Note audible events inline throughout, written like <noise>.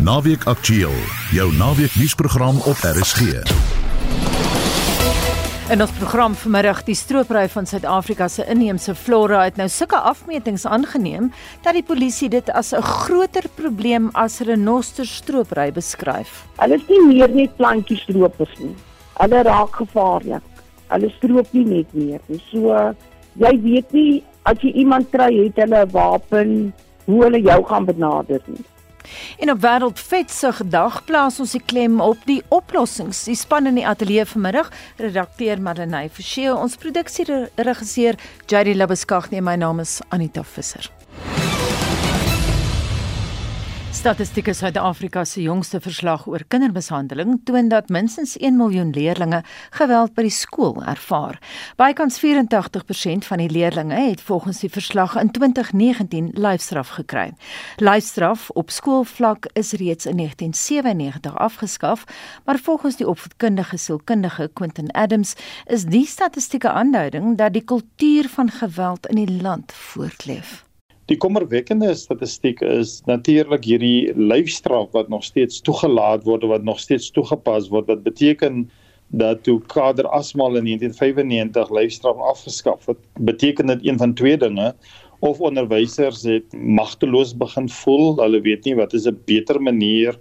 Naweek Aktueel, jou naweek nuusprogram op RSG. In ons program vanmiddag die stroopry van Suid-Afrika se inheemse flora het nou sulke afmetings aangeneem dat die polisie dit as 'n groter probleem as renosterstroopry beskryf. Hulle is nie meer net plantjies stroopers nie. Hulle raak gevaarlik. Hulle stroop nie net meer nie. So jy weet nie as jy iemand kry het hulle 'n wapen hoe hulle jou gaan benader nie. En op Wêreldvetsig Dag plaas ons die klem op die oplossings. Die span in die ateljee vanmiddag, redakteur Madeleine Forsie, ons produksieregisseur Jady Labuskaghni en my naam is Anita Visser. Statistieke Suid-Afrika se jongste verslag oor kindermishandeling toon dat minstens 1 miljoen leerdlinge geweld by die skool ervaar. Bykans 84% van die leerdlinge het volgens die verslag in 2019 lyfstraf gekry. Lyfstraf op skoolvlak is reeds in 1997 afgeskaf, maar volgens die opvoedkundige sielkundige Quentin Adams is die statistieke aanduiding dat die kultuur van geweld in die land voortleef. Die kommerwekkende statistiek is natuurlik hierdie lyfstraf wat nog steeds toegelaat word wat nog steeds toegepas word. Wat beteken dat toe kader asmal in 1995 lyfstraf afgeskaf het beteken dit een van twee dinge. Of onderwysers het magteloos begin voel hulle weet nie wat is 'n beter manier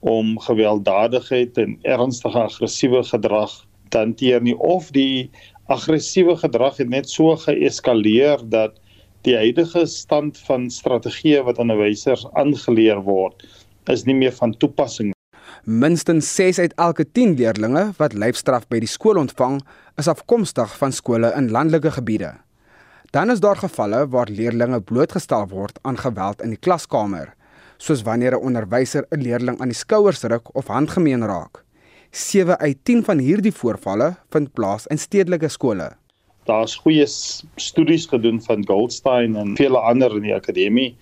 om gewelddadigheid en ernstige aggressiewe gedrag te hanteer nie. Of die aggressiewe gedrag het net so geeskaleer dat die huidige stand van strategieë wat onderwysers aangeleer word is nie meer van toepassing. Minstens 6 uit elke 10 leerdlinge wat lyfstraf by die skool ontvang, is afkomstig van skole in landelike gebiede. Dan is daar gevalle waar leerdlinge blootgestel word aan geweld in die klaskamer, soos wanneer 'n onderwyser 'n leerling aan die skouers ruk of handgemeen raak. 7 uit 10 van hierdie voorvalle vind plaas in stedelike skole daar's goeie studies gedoen van Goldstein en vele ander in die akademie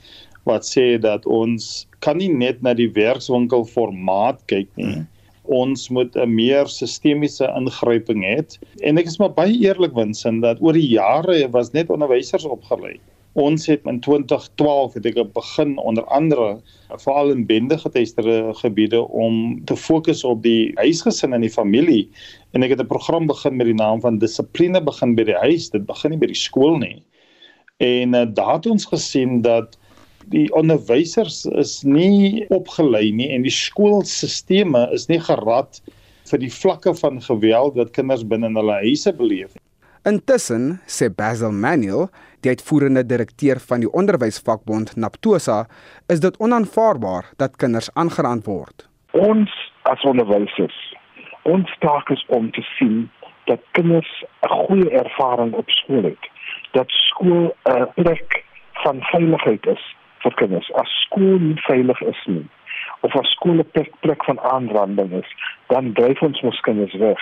wat sê dat ons kan nie net na die werkswinkel formaat kyk nie. Hmm. Ons moet 'n meer sistemiese ingryping hê. En ek is maar baie eerlik winsin dat oor die jare was net onderwysers opgelei. Ons het in 2012 het ek begin onder andere veral in bende geteisterde gebiede om te fokus op die huisgesin en die familie. En ek het 'n program begin met die naam van dissipline begin by die huis. Dit begin nie by die skool nie. En uh, daar het ons gesien dat die onderwysers is nie opgelei nie en die skoolstelsels is nie gerad vir die vlakke van geweld wat kinders binne hulle huise beleef Intussen sê Basil Manuel die uitvoerende direkteur van die onderwysvakbond Naptosa, is dit onaanvaarbaar dat kinders aangerand word. Ons as onderwysers, ons taak is om te sien dat kinders 'n goeie ervaring op skool het. Dat skool 'n plek van veiligheid is vir kinders. As skool nie veilig is nie, of as skool 'n plek van aanranding is, dan dryf ons mos kinders weg.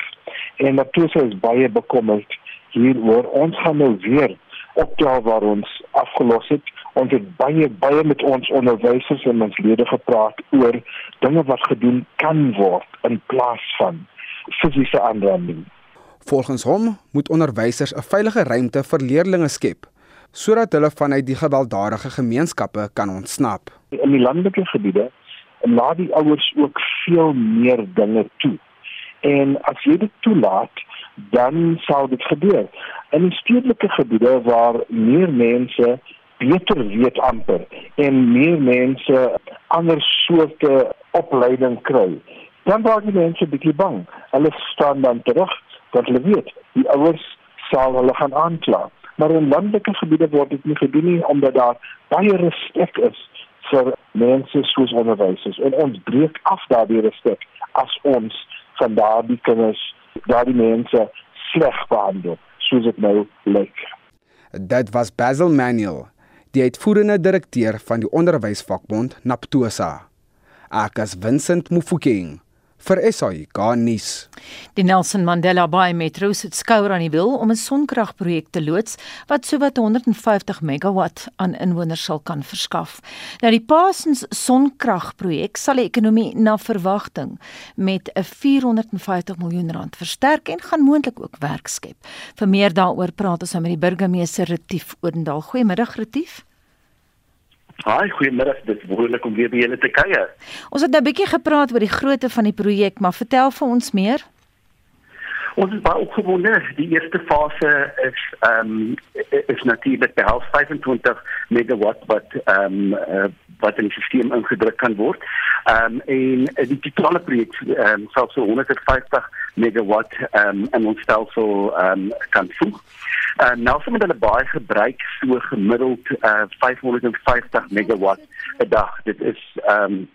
En Naptosa is baie bekommerd hieroor. Ons gaan nou weer optel waar ons afgelos het. Ons het baie baie met ons onderwysers en ons lede gepraat oor dinge wat gedoen kan word in plaas van fisiese aanranding. Volgens hom moet onderwysers 'n veilige ruimte vir leerders skep sodat hulle vanuit die gewelddadige gemeenskappe kan ontsnap. In die landelike gebiede laat die ouers ook veel meer dinge toe. En as jy dit toelaat, dan sal dit gebeur. In stedelike gebiede waar meer mense beter weet amper en meer mense ander soorte opleiding kry, dan raak die mense bietjie bang. Hulle staan dan terug dat hulle weet die ouers sal hulle gaan aankla. Maar in landelike gebiede word dit nie gedoen nie omdat daar baie respek is vir mense soos onderwysers en ons breek af daardie respek as ons van daardie kinders daardie mense sleg behandel soos dit nou lyk. Dit was Basil Manuel, die uitvoerende direkteur van die onderwysvakbond Naptosa. Akas Vincent Mufokeng vir SAI Garnis. Die Nelson Mandela Bay Metro het skouer aan die wiel om 'n sonkragprojek te loods wat sowat 150 megawatt aan inwoners sal kan verskaf. Nou die Parsons sonkragprojek sal die ekonomie na verwagting met 'n 450 miljoen rand versterk en gaan moontlik ook werk skep. Vir meer daaroor praat ons nou met die burgemeester Retief Odendaal. Goeiemiddag Retief. Haai, goeiemiddag. Dit is wonderlik om weer by julle te kuier. Ons het nou 'n bietjie gepraat oor die grootte van die projek, maar vertel vir ons meer. Ons is baie opgewonde. Die eerste fase is ehm um, is natuurlik behels 25 megawatt wat ehm um, uh, wat in die stelsel ingedruk kan word. Ehm um, en die totale projek ehm um, sal so 150 megawatt um, in ons stelsel um, kan voeg. Uh, sommer hulle baie gebruik so gemiddeld uh, 550 megawatt 'n dag. Dit is ehm um,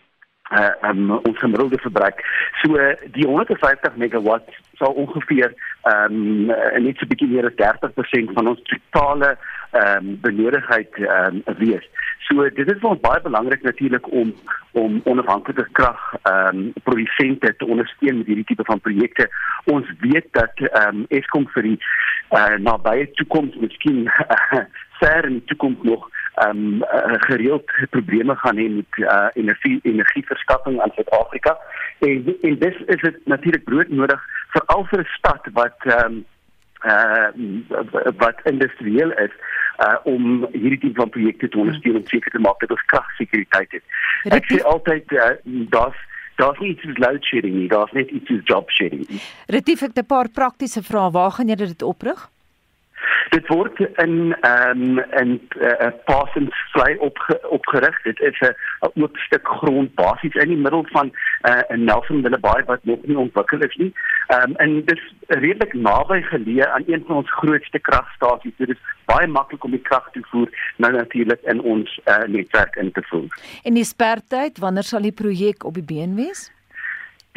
uh, um, ons gemiddelde verbruik. So die 150 megawatt sal ongeveer ehm um, net so 'n bietjie meer as 30% van ons totale ehm um, benodigdheid ehm um, wees. So dit is vir ons baie belangrik natuurlik om om onafhanklike krag ehm um, produsente te ondersteun met hierdie tipe van projekte. Ons weet dat ehm um, Eskom vir die uh, nabye toekoms miskien <laughs> ver in die toekoms nog ehm um, uh, gereeld probleme gaan hê met uh, energie energieverskaffing aan Suid-Afrika. En en dis is dit natuurlik broodnodig veral vir 'n stad wat ehm um, uh wat industrieel is uh om hierdie tipe van projekte te ondersteun om seker te maak dat ons kragsekuriteit het. Ek sê altyd uh, daar's daar's nie iets soos load shedding nie, daar's net iets soos job shedding. Retief ek 'n paar praktiese vrae, waar gaan julle dit oprig? Dit word in ehm um, in 'n uh, eh, Parsons vlei opge, opgerig. Dit is 'n oop stuk grond basies in die middel van uh, 'n uh, Nelson Bay wat nog nie ontwikkel is nie. Ehm um, en dit is redelik naby geleë aan een van ons grootste kragstasies. Dit is baie maklik om die krag te voer nou natuurlik in ons uh, netwerk in te voer. En die spertyd, wanneer sal die projek op die been wees?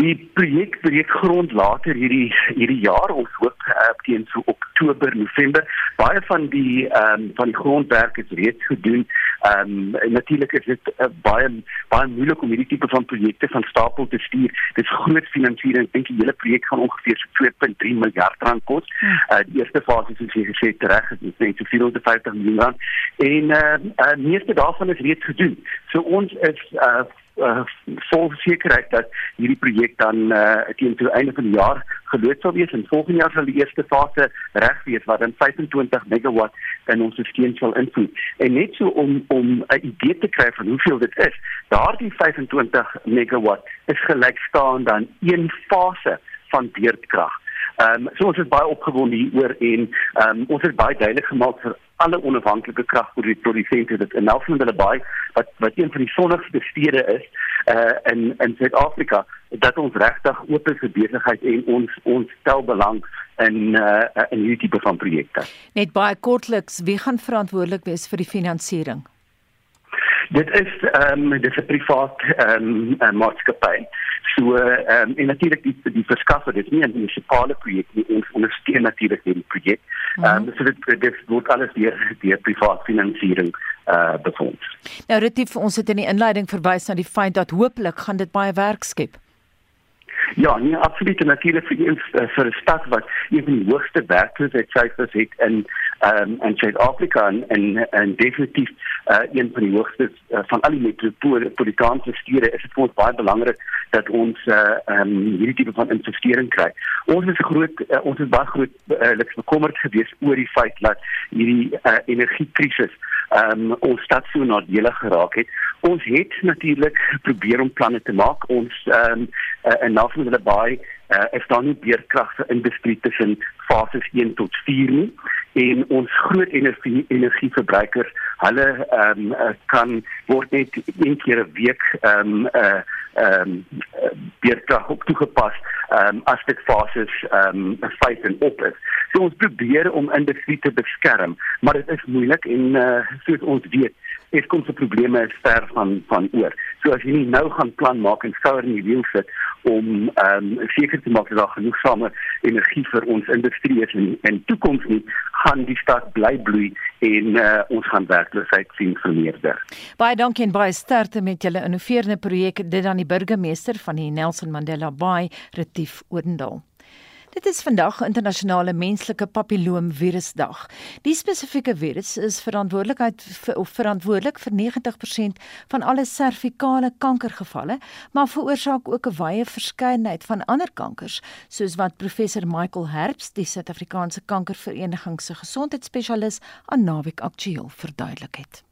Die projek breek grond later hierdie hierdie jaar ons hoop uh, teen so Oktober November baie van die ehm um, van die grondwerk is reeds gedoen. Ehm um, natuurlik is dit uh, baie baie moeilik om hierdie tipe van projekte van stapel te stuur. Dit is groot finansiering. Ek dink die hele projek gaan ongeveer so 2.3 miljard rand kos. Uh, die eerste fase soos jy gesê het reg is net so 450 miljoen rand en eh uh, uh, meeste daarvan is reeds gedoen. So ons is uh, uh, vol sekerheid dat hierdie projek dan uh, teen die einde van die jaar geloop sal wees en volgende jaar sal die eerste fase reg wees wat dan 25 megawatt in ons stelsel sal invoer. En net so om om 'n idee te kry van hoeveel dit is, daardie 25 megawatt is gelykstaan aan een fase van beurtkrag. Ehm um, so ons is baie opgewonde hieroor en ehm um, ons het baie duidelik gemaak vir alle onafhanklike kragprodusente dit in Nelson hulle baie wat wat een van die sonnigste stede is uh in in Suid-Afrika dat ons regtig oop is vir besigheid en ons ons stel belang in uh in hierdie tipe van projekte. Net baie kortliks, wie gaan verantwoordelik wees vir die finansiering? Dit is ehm um, dis 'n privaat ehm um, maatskappy. So ehm um, en natuurlik die die verskaffer dis nie 'n munisipale projek nie ons ondersteun natuurlik die projek. Ehm um, so dit dit word alles deur deur privaat finansiering eh uh, befonds. Nou retief ons het in die inleiding verwys na die feit dat hooplik gaan dit baie werk skep. Ja, nee, absoluut natuurlik vir een uh, vir 'n stad wat een van die hoogste werkloosheidssyfers het in um, in Suid-Afrika en, en en definitief uh, een van die hoogste uh, van al die metropolitaanse stede is dit vir ons baie belangrik dat ons uh, um, hierdie van investering kry. Ons is groot uh, ons is baie groot uh, bekommerd geweest oor die feit dat hierdie uh, energiekrisis um, ons stad so nadelig geraak het. Ons het natuurlik probeer om planne te maak. Ons ehm um, uh, en nou van hulle baie uh, is daar nie beerkrag vir industrie tussen fases 1 tot 4 nie en ons groot energie energieverbruikers hulle ehm um, kan word net een keer 'n week ehm um, uh ehm um, beerkrag op toegepas ehm um, as dit fases ehm um, 5 en op is. So ons probeer om industrie te beskerm, maar dit is moeilik en uh, soos ons weet Eskom se probleme is ver van van oor. So as jy nie nou gaan plan maak en skouer in die wiel sit om ehm um, seker te maak dat daar genoegsame energie vir ons industrie is en en toekoms nie, gaan die stad bly bloei en uh, ons gaan werkloosheid sien vermeerder. Baie dankie en baie sterkte met julle innoverende projek dit aan die burgemeester van die Nelson Mandela Bay, Retief Odendaal. Dit is vandag internasionale menslike papilloomvirusdag. Die spesifieke virus is verantwoordelikheid of verantwoordelik vir 90% van alle servikale kankergevalle, maar veroorsaak ook 'n wye verskeidenheid van ander kankers, soos wat professor Michael Herbst, die Suid-Afrikaanse Kankervereniging se gesondheidsspesialis aan Naweek Aktueel verduidelik het.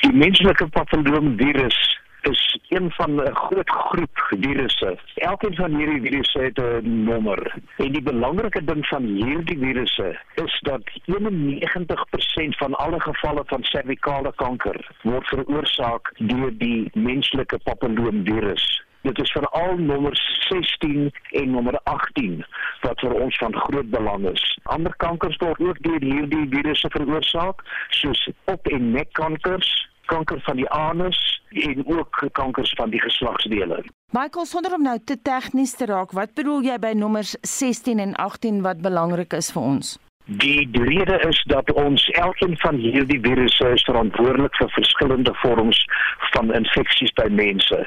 Die menslike papilloomvirus is een van 'n groot groep virusse. Elkeen van hierdie virusse het 'n nommer. En die belangrike ding van hierdie virusse is dat 91% van alle gevalle van servikale kanker word veroorsaak deur die menslike papilloomvirus. Dit is veral nommer 16 en nommer 18 wat vir ons van groot belang is. Ander kankers word ook deur hierdie virusse veroorsaak, soos op- en nekkankers, kanker van die anus en ook kankers van die geslagsdele. Michael, sonder om nou te tegnies te raak, wat bedoel jy by nommers 16 en 18 wat belangrik is vir ons? Die rede is dat ons elkeen van hierdie virusse is verantwoordelik vir verskillende vorms van infeksies by mense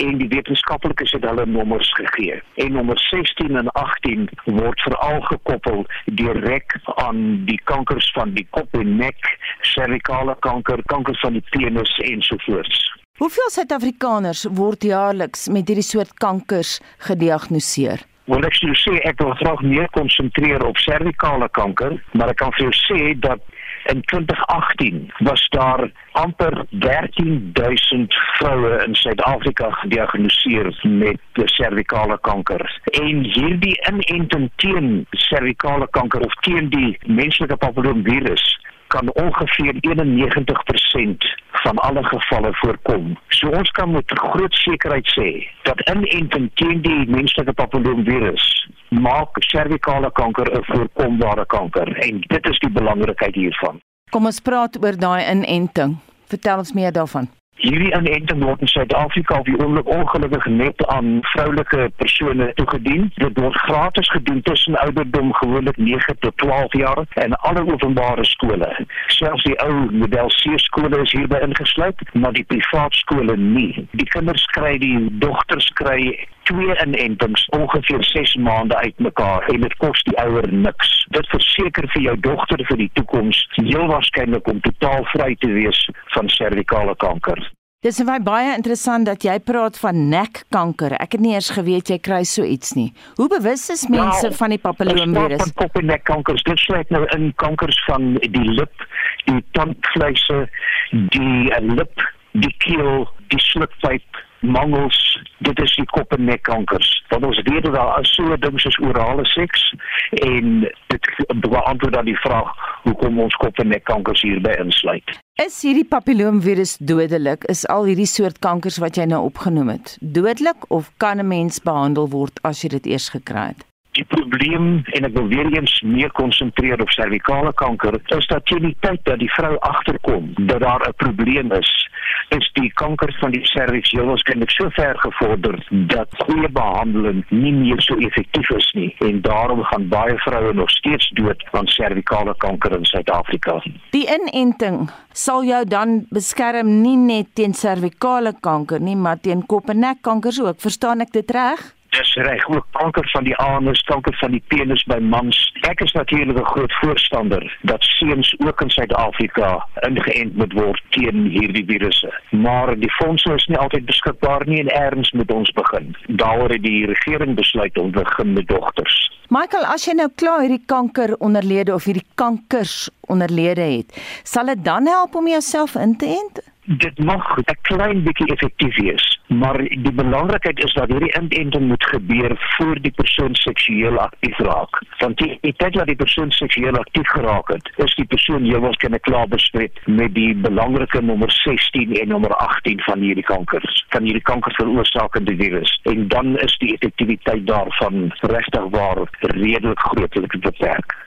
en die wetenskaplikes het hulle nommers gegee. En nommer 16 en 18 word veral gekoppel direk aan die kankers van die kop en nek, servikale kanker, kanker van die penis ensovoorts. Hoeveel Suid-Afrikaners word jaarliks met hierdie soort kankers gediagnoseer? Wel ek sou sê ek wil graag meer konsentreer op servikale kanker, maar ek kan vir jou sê dat in 2018 was daar amper 13000 vroue in Suid-Afrika gediagnoseer met servikale kanker. En hierdie inenting teen servikale kanker of teen die menslike papilloomvirus kan ongeveer 91% van alle gevalle voorkom. So ons kan met groot sekerheid sê dat inenting teen die menslike papilloomvirus maak servikale kanker 'n voorkombare kanker en dit is die belangrikheid hiervan. Kom ons praat oor daai inenting. Vertel ons meer daarvan. Hierdie inenting word in Suid-Afrika op die oomblik ongelukkig net aan vroulike persone toegedien. Dit word gratis gedoen tussen ouderdom gewoonlik 9 tot 12 jaar en alle openbare skole. Selfs die ou model C skole is hierby ingesluit, maar die privaat skole nie. Die kinders kry die dogters kry twee inentings ongeveer 6 maande uitmekaar en dit kos die ouer niks. Dit verseker vir jou dogter vir die toekoms heel waarskynlik om totaal vry te wees van servikale kanker. Dis vir my baie interessant dat jy praat van nekkanker. Ek het nie eers geweet jy kry so iets nie. Hoe bewus is mense Nou, van die papilloomvirus? Van kop en nekkankers. Dit sluit nou in kankers van die lip, die tandvleise, die uh, lip, die keel, die slukpyp, mangels. Dit is die kop en nekkankers. Want ons weet dat daar is so dinge soos orale seks en dit beantwoord dan die vraag hoekom ons kop en nekkankers hierby insluit. Is hierdie papilloomvirus dodelik? Is al hierdie soort kankers wat jy nou opgenoem het, dodelik of kan 'n mens behandel word as jy dit eers gekry het? Die probleem en ek wil weer eens meer konsentreer op servikale kanker is dat teen die tyd dat die vrou agterkom dat daar 'n probleem is, is die kanker van die serviks heel waarskynlik so ver gevorder dat goeie behandeling nie meer so effektief is nie en daarom gaan baie vroue nog steeds dood aan servikale kanker in Suid-Afrika. Die inenting sal jou dan beskerm nie net teen servikale kanker nie, maar teen kop en nekkankers ook. Verstaan ek dit reg? Dis reg, ook kanker van die anus, kanker van die penis by mans. Ek is natuurlik 'n groot voorstander dat seuns ook in Suid-Afrika ingeënt moet word teen hierdie virusse. Maar die fondse is nie altyd beskikbaar nie en erns moet ons begin. Daaroor het die regering besluit om begin met dogters. Michael, as jy nou klaar hierdie kanker onderlede of hierdie kankers onderlede het, sal dit dan help om jouself in te ent? Dit mag 'n klein bietjie effektief wees, maar die belangrikheid is dat hierdie inenting moet gebeur voor die persoon seksueel aktief raak. Want die, die tyd dat die persoon seksueel aktief geraak het, is die persoon heel waarskynlik klaar besmet met die belangrike nommer 16 en nommer 18 van hierdie kankers, van hierdie kankerveroorsakende virus. En dan is die effektiwiteit daarvan regtig waar redelik grootlik beperk.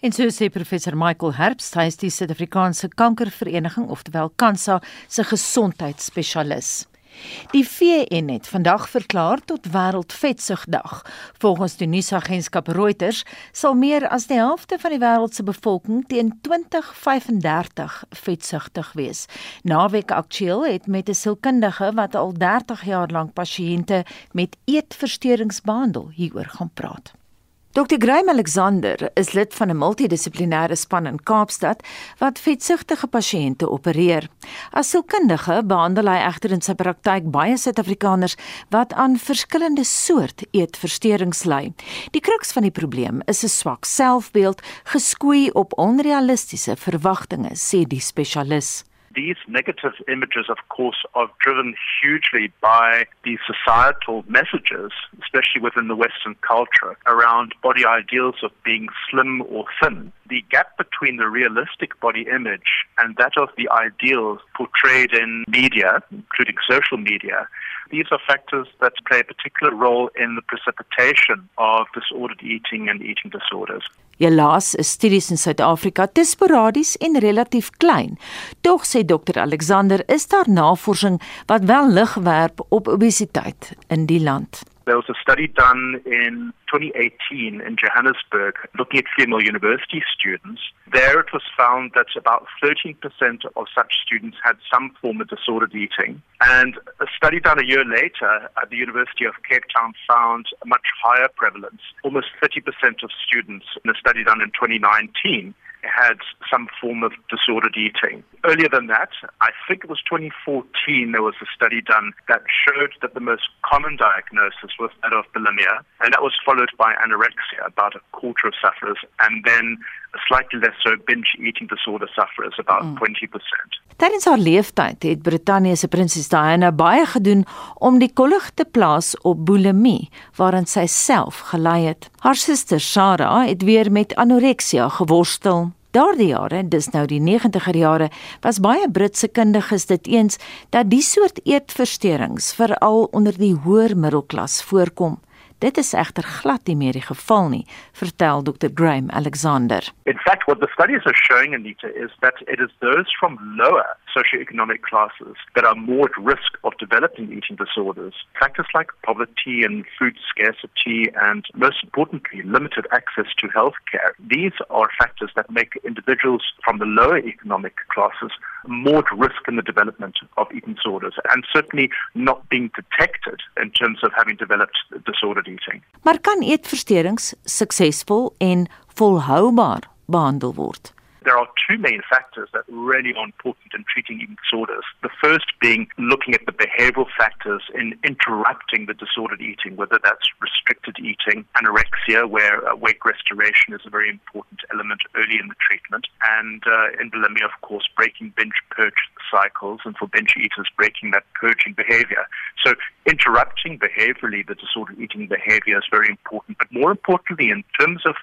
En so sê professor Michael Herbst, hy is die Suid-Afrikaanse Kankervereniging, oftewel Kansa, se gesondheidsspesialis. Die VN het vandag verklaar tot Wêreldvetsugdag. Volgens die nuusagentskap Reuters sal meer as die helfte van die wêreld se bevolking teen 2035 vetsugtig wees. Naweek Aktueel het met 'n sielkundige wat al 30 jaar lank pasiënte met eetversteurings behandel hieroor gaan praat. Dr. Graham Alexander is lid van 'n multidissiplinêre span in Kaapstad wat vetsugtige pasiënte opereer. As sielkundige behandel hy egter in sy praktyk baie Suid-Afrikaners wat aan verskillende soort eetversteurings ly. Die kruks van die probleem is 'n swak selfbeeld, geskoei op onrealistiese verwagtinge, sê die spesialis. These negative images, of course, are driven hugely by the societal messages, especially within the Western culture, around body ideals of being slim or thin. The gap between the realistic body image and that of the ideals portrayed in media, including social media, these are factors that play a particular role in the precipitation of disordered eating and eating disorders. Helaas is studies in Suid-Afrika te sporadies en relatief klein. Tog sê Dr Alexander, is daar navorsing wat wel lig werp op obesiteit in die land. There was a study done in 2018 in Johannesburg looking at female university students. There it was found that about 13% of such students had some form of disordered eating. And a study done a year later at the University of Cape Town found a much higher prevalence. Almost 30% of students in a study done in 2019 had some form of disordered eating. Earlier than that, I think it was 2014, there was a study done that showed that the most common diagnosis was that of bulimia, and that was followed by anorexia, about a quarter of sufferers, and then slightly less so binge eating disorder sufferers, about mm. 20%. Tydens haar leeftyd het Brittanje se prinses Diana baie gedoen om die kollig te plaas op bulimie, waarin sy self gelei het. Haar suster Sarah het weer met anoreksia geworstel. Daardie jare, dis nou die 90er jare, was baie Britse kundiges dit eens dat die soort eetversteurings veral onder die hoër middelklas voorkom. Dit is egter glad nie meer die geval nie, vertel Dr. Graham Alexander. In fact, what the studies are showing Anita is that it is those from lower socioeconomic classes that are more at risk of developing eating disorders. Factors like poverty and food scarcity and most importantly limited access to health care. These are factors that make individuals from the lower economic classes more at risk in the development of eating disorders and certainly not being detected in terms of having developed disordered eating. Maar kan eetversteurings suksesvol en volhoubaar behandel word? There are two main factors that really are important in treating eating disorders. The first being looking at the behavioral factors in interrupting the disordered eating, whether that's restricted eating, anorexia, where uh, weight restoration is a very important element early in the treatment, and uh, in bulimia, of course, breaking binge purge cycles, and for binge eaters, breaking that purging behavior. So, interrupting behaviorally the disordered eating behavior is very important, but more importantly, in terms of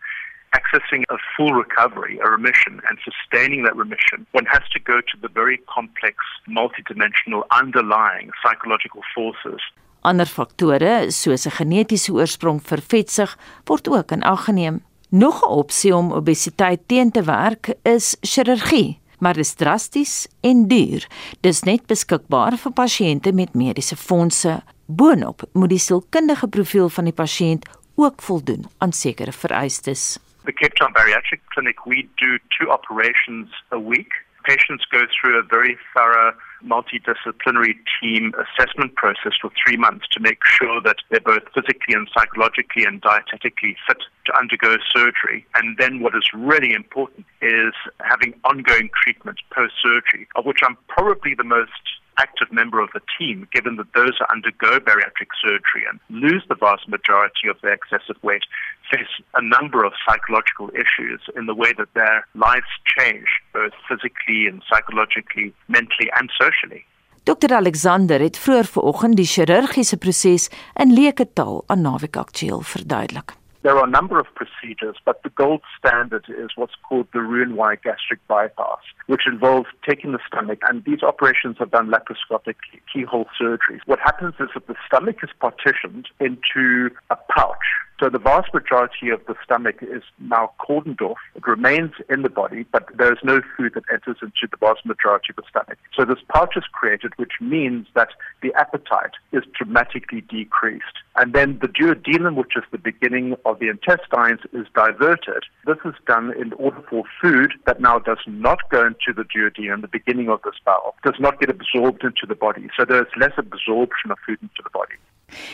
accessing a full recovery, a remission, and sustaining that remission, one has to go to the very complex, multidimensional underlying psychological forces. Ander faktore, soos 'n genetiese oorsprong vir vetsug, word ook in ag geneem. Nog 'n opsie om obesiteit teen te werk is chirurgie, maar dit is drasties en duur. Dis net beskikbaar vir pasiënte met mediese fondse. Boonop moet die sielkundige profiel van die pasiënt ook voldoen aan sekere vereistes. The Cape Town Bariatric Clinic, we do two operations a week. Patients go through a very thorough multidisciplinary team assessment process for three months to make sure that they're both physically and psychologically and dietetically fit to undergo surgery. And then what is really important is having ongoing treatment post surgery, of which I'm probably the most active member of the team, given that those who undergo bariatric surgery and lose the vast majority of their excessive weight face a number of psychological issues in the way that their lives change, both physically and psychologically, mentally and socially. Dr Alexander het vroeër vanoggend die chirurgiese proses in leuke taal aan Naweek Aktueel verduidelik. There are a number of procedures, but the gold standard is what's called the Roux-en-Y gastric bypass, which involves taking the stomach, and these operations are done laparoscopic keyhole surgery. What happens is that the stomach is partitioned into a pouch so the vast majority of the stomach is now cordoned off. It remains in the body, but there is no food that enters into the vast majority of the stomach. So this pouch is created, which means that the appetite is dramatically decreased. And then the duodenum, which is the beginning of the intestines, is diverted. This is done in order for food that now does not go into the duodenum, the beginning of this bowel, does not get absorbed into the body. So there's less absorption of food into the body.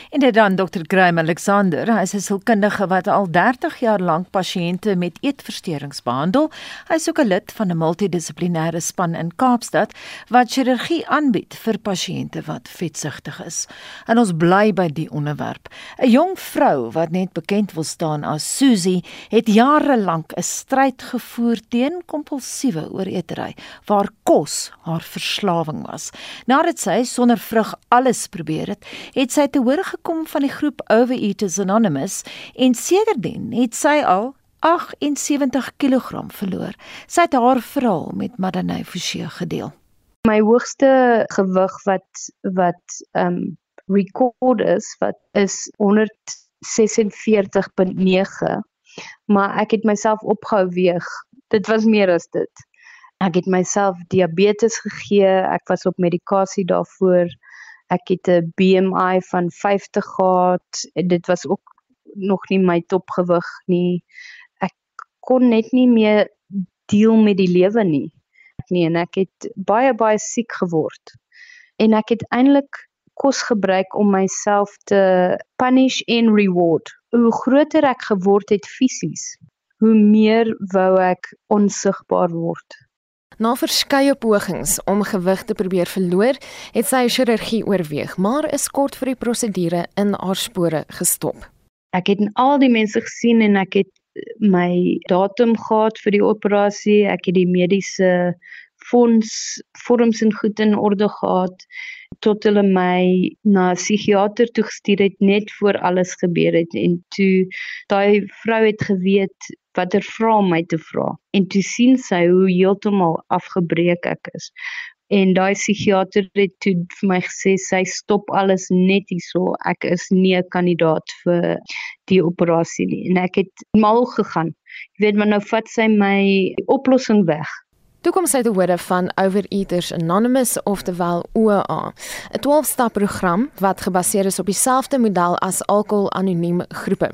En dit dan Dr. Graham Alexander, hy is 'n sielkundige wat al 30 jaar lank pasiënte met eetversteurings behandel. Hy is ook 'n lid van 'n multidissiplinêre span in Kaapstad wat chirurgie aanbied vir pasiënte wat vetsugtig is. En ons bly by die onderwerp. 'n Jong vrou wat net bekend wil staan as Susie, het jare lank 'n stryd gevoer teen kompulsiewe ooreetery waar kos haar verslawing was. Nadat sy sonder vrug alles probeer het, het sy te hoor gekom van die groep Overeaters Anonymous en sedertdien het sy al 78 kg verloor. Sy het haar verhaal met Madane Forsie gedeel. My hoogste gewig wat wat ehm um, record is wat is 146.9 maar ek het myself opgehou weeg. Dit was meer as dit. Ek het myself diabetes gegee. Ek was op medikasie daarvoor. Ek het 'n BMI van 50 gehad. Dit was ook nog nie my topgewig nie. Ek kon net nie meer deel met die lewe nie. Nee, en ek het baie baie siek geword. En ek het eintlik kos gebruik om myself te punish en reward. Hoe groter ek geword het fisies, hoe meer wou ek onsigbaar word. Na verskeie pogings om gewig te probeer verloor, het sy chirurgie oorweeg, maar is kort vir die prosedure in haar spore gestop. Ek het al die mense gesien en ek het my datum gehad vir die operasie. Ek het die mediese fonds vorms en goed in orde gehad tot hulle my na 'n psigiater toe gestuur het net voor alles gebeur het. En toe daai vrou het geweet watter vra my te vra. En toe sien sy hoe heeltemal afgebreek ek is. En daai psigiater het toe vir my gesê sy stop alles net hierso. Ek is nie 'n kandidaat vir die operasie nie. En ek het mal gegaan. Jy weet maar nou vat sy my oplossing weg Toe kom sy te hore van Overeaters Anonymous oftewel OA, 'n 12-stap program wat gebaseer is op dieselfde model as Alkohol Anoniem groepe.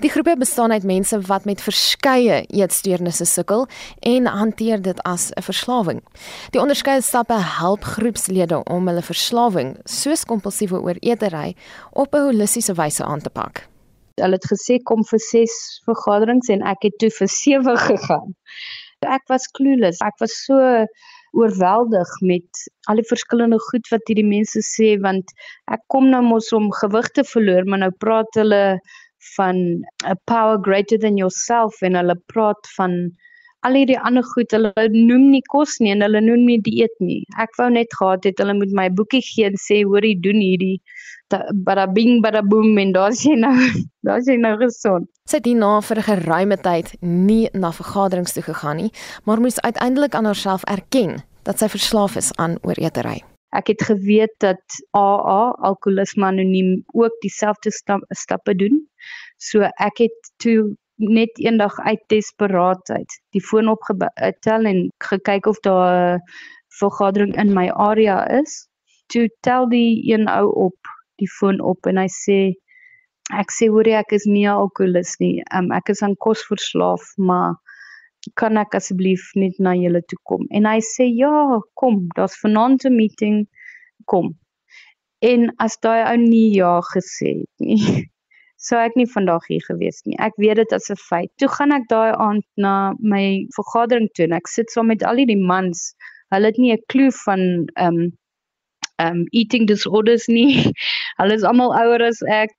Die groepe bestaan uit mense wat met verskeie eetsteurnisse sukkel en hanteer dit as 'n verslawing. Die onderskeie stappe help groepslede om hulle verslawing, soos kompulsiewe ooreetery, op 'n holistiese wyse aan te pak. Hulle het gesê kom vir 6 vergaderings en ek het toe vir 7 gegaan. Ek was clueless. Ek was so oorweldig met al die verskillende goed wat hierdie mense sê want ek kom nou mos om gewig te verloor, maar nou praat hulle van a power greater than yourself en hulle praat van al hierdie ander goed. Hulle noem nie kos nie en hulle noem nie dieet nie. Ek wou net gehad het hulle moet my boekie gee en sê hoor jy doen hierdie bada bing bada boom en daar's jy nou <laughs> daar's jy nou gesond. Sy het hierna vir 'n geruime tyd nie na vergaderings toe gegaan nie, maar moes uiteindelik aan haarself erken dat sy verslaaf is aan ooreetery. Ek het geweet dat AA alkoholisme anoniem ook dieselfde stap, stappe doen. So ek het toe net eendag uit desperaatheid die foon opgetel en gekyk of daar 'n vergadering in my area is. Toe tel die een ou op die foon op en hy sê ek sê hoor jy ek is nie alkoholist nie. Um, ek is aan kos verslaaf, maar kan ek asseblief net na julle toe kom? En hy sê ja, kom, daar's vanaand 'n meeting, kom. En as daai ou nie ja gesê het nie, <laughs> sou ek nie vandag hier gewees nie. Ek weet dit as 'n feit. Toe gaan ek daai aand na my vergadering toe en ek sit saam met al die mans. Hulle het nie 'n klou van ehm um, um eating disorders nie. <laughs> Hulle is almal ouer as ek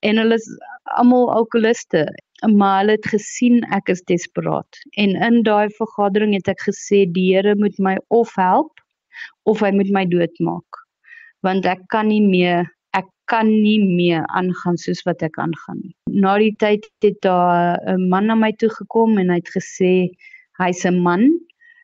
en hulle is almal alkoholiste, maar hulle het gesien ek is desperaat. En in daai vergadering het ek gesê die Here moet my of help of hy moet my doodmaak. Want ek kan nie meer ek kan nie meer aangaan soos wat ek aangaan nie. Na die tyd het daar 'n man na my toe gekom en hy het gesê hy's 'n man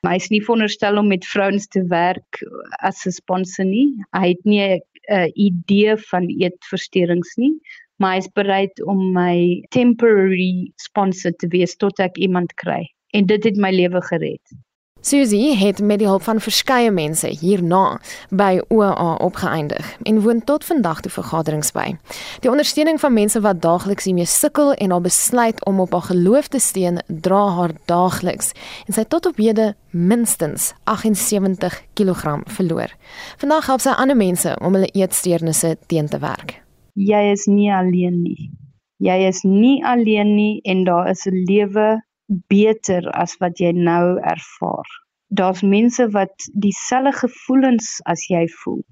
Hy is nie veronderstel om met vrouens te werk as 'n sponsor nie. Hy het nie 'n idee van eetversteurings nie, maar hy is bereid om my temporary sponsor te wees tot ek iemand kry. En dit het my lewe gered. Susie het met die hulp van verskeie mense hierna by OA opgeëindig en woon tot vandag toe vergaderings by. Die ondersteuning van mense wat daagliks hiermee sukkel en haar besluit om op haar geloof te steun, dra haar daagliks en sy tot op hede minstens 78 kg verloor. Vandag help sy ander mense om hulle eetsteurnisse teen te werk. jy is nie alleen nie. Jy is nie alleen nie en daar is 'n lewe beter as wat jy nou ervaar. Daar's mense wat dieselfde gevoelens as jy voel.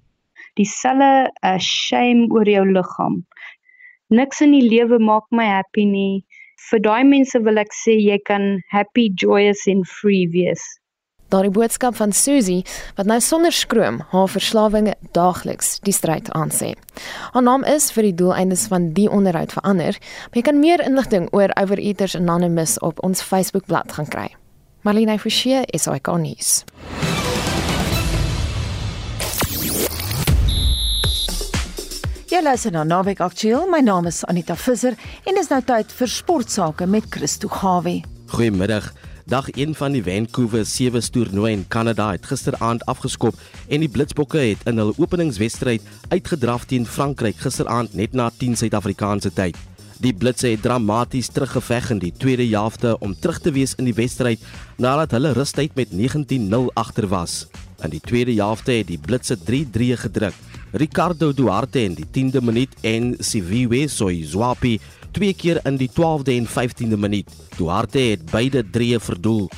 Dieselfde uh, shame oor jou liggaam. Niks in die lewe maak my happy nie. Vir daai mense wil ek sê jy kan happy, joyous en free wees. Daardie boodskap van Susie wat nou sonder skroom haar verslawing daagliks die stryd aansê. Haar naam is vir die doeleindes van die onderhoud verander, maar jy kan meer inligting oor Overeaters Anonymous op ons Facebookblad gaan kry. Marlene Forsie is hy kan nuus. Jy luister na Naweek Aktueel. My naam is Anita Visser en dis nou tyd vir sportsake met Christo Gawie. Goeiemiddag. Dag 1 van die Vancouver Sewe toernooi in Kanada het gisteraand afgeskop en die Blitsbokke het in hul openingswedstryd uitgedraf teen Frankryk gisteraand net na 10 Suid-Afrikaanse tyd. Die Blitse het dramaties teruggeveg in die tweede helfte om terug te wees in die wedstryd nadat hulle rustyd met 19-0 agter was. In die tweede helfte het die Blitse 3-3 gedruk. Ricardo Duarte in die 10de minuut en Siviwe Soizwapi twee keer in die 12de en 15de minuut. Duarte het beide drieë verdoel.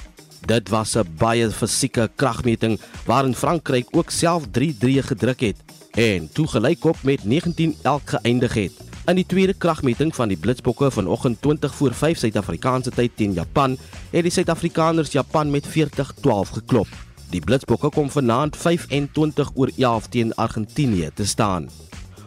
Dit was 'n baie fisieke kragmeting waarin Frankryk ook self 3-3 gedruk het en toe gelykop met 19 elk geëindig het. In die tweede kragmeting van die Blitsbokke vanoggend 20 voor 5 Suid-Afrikaanse tyd teen Japan, het die Suid-Afrikaners Japan met 40-12 geklop. Die Blitsbokke kom vanaand 25 oor 11 teen Argentinië te staan.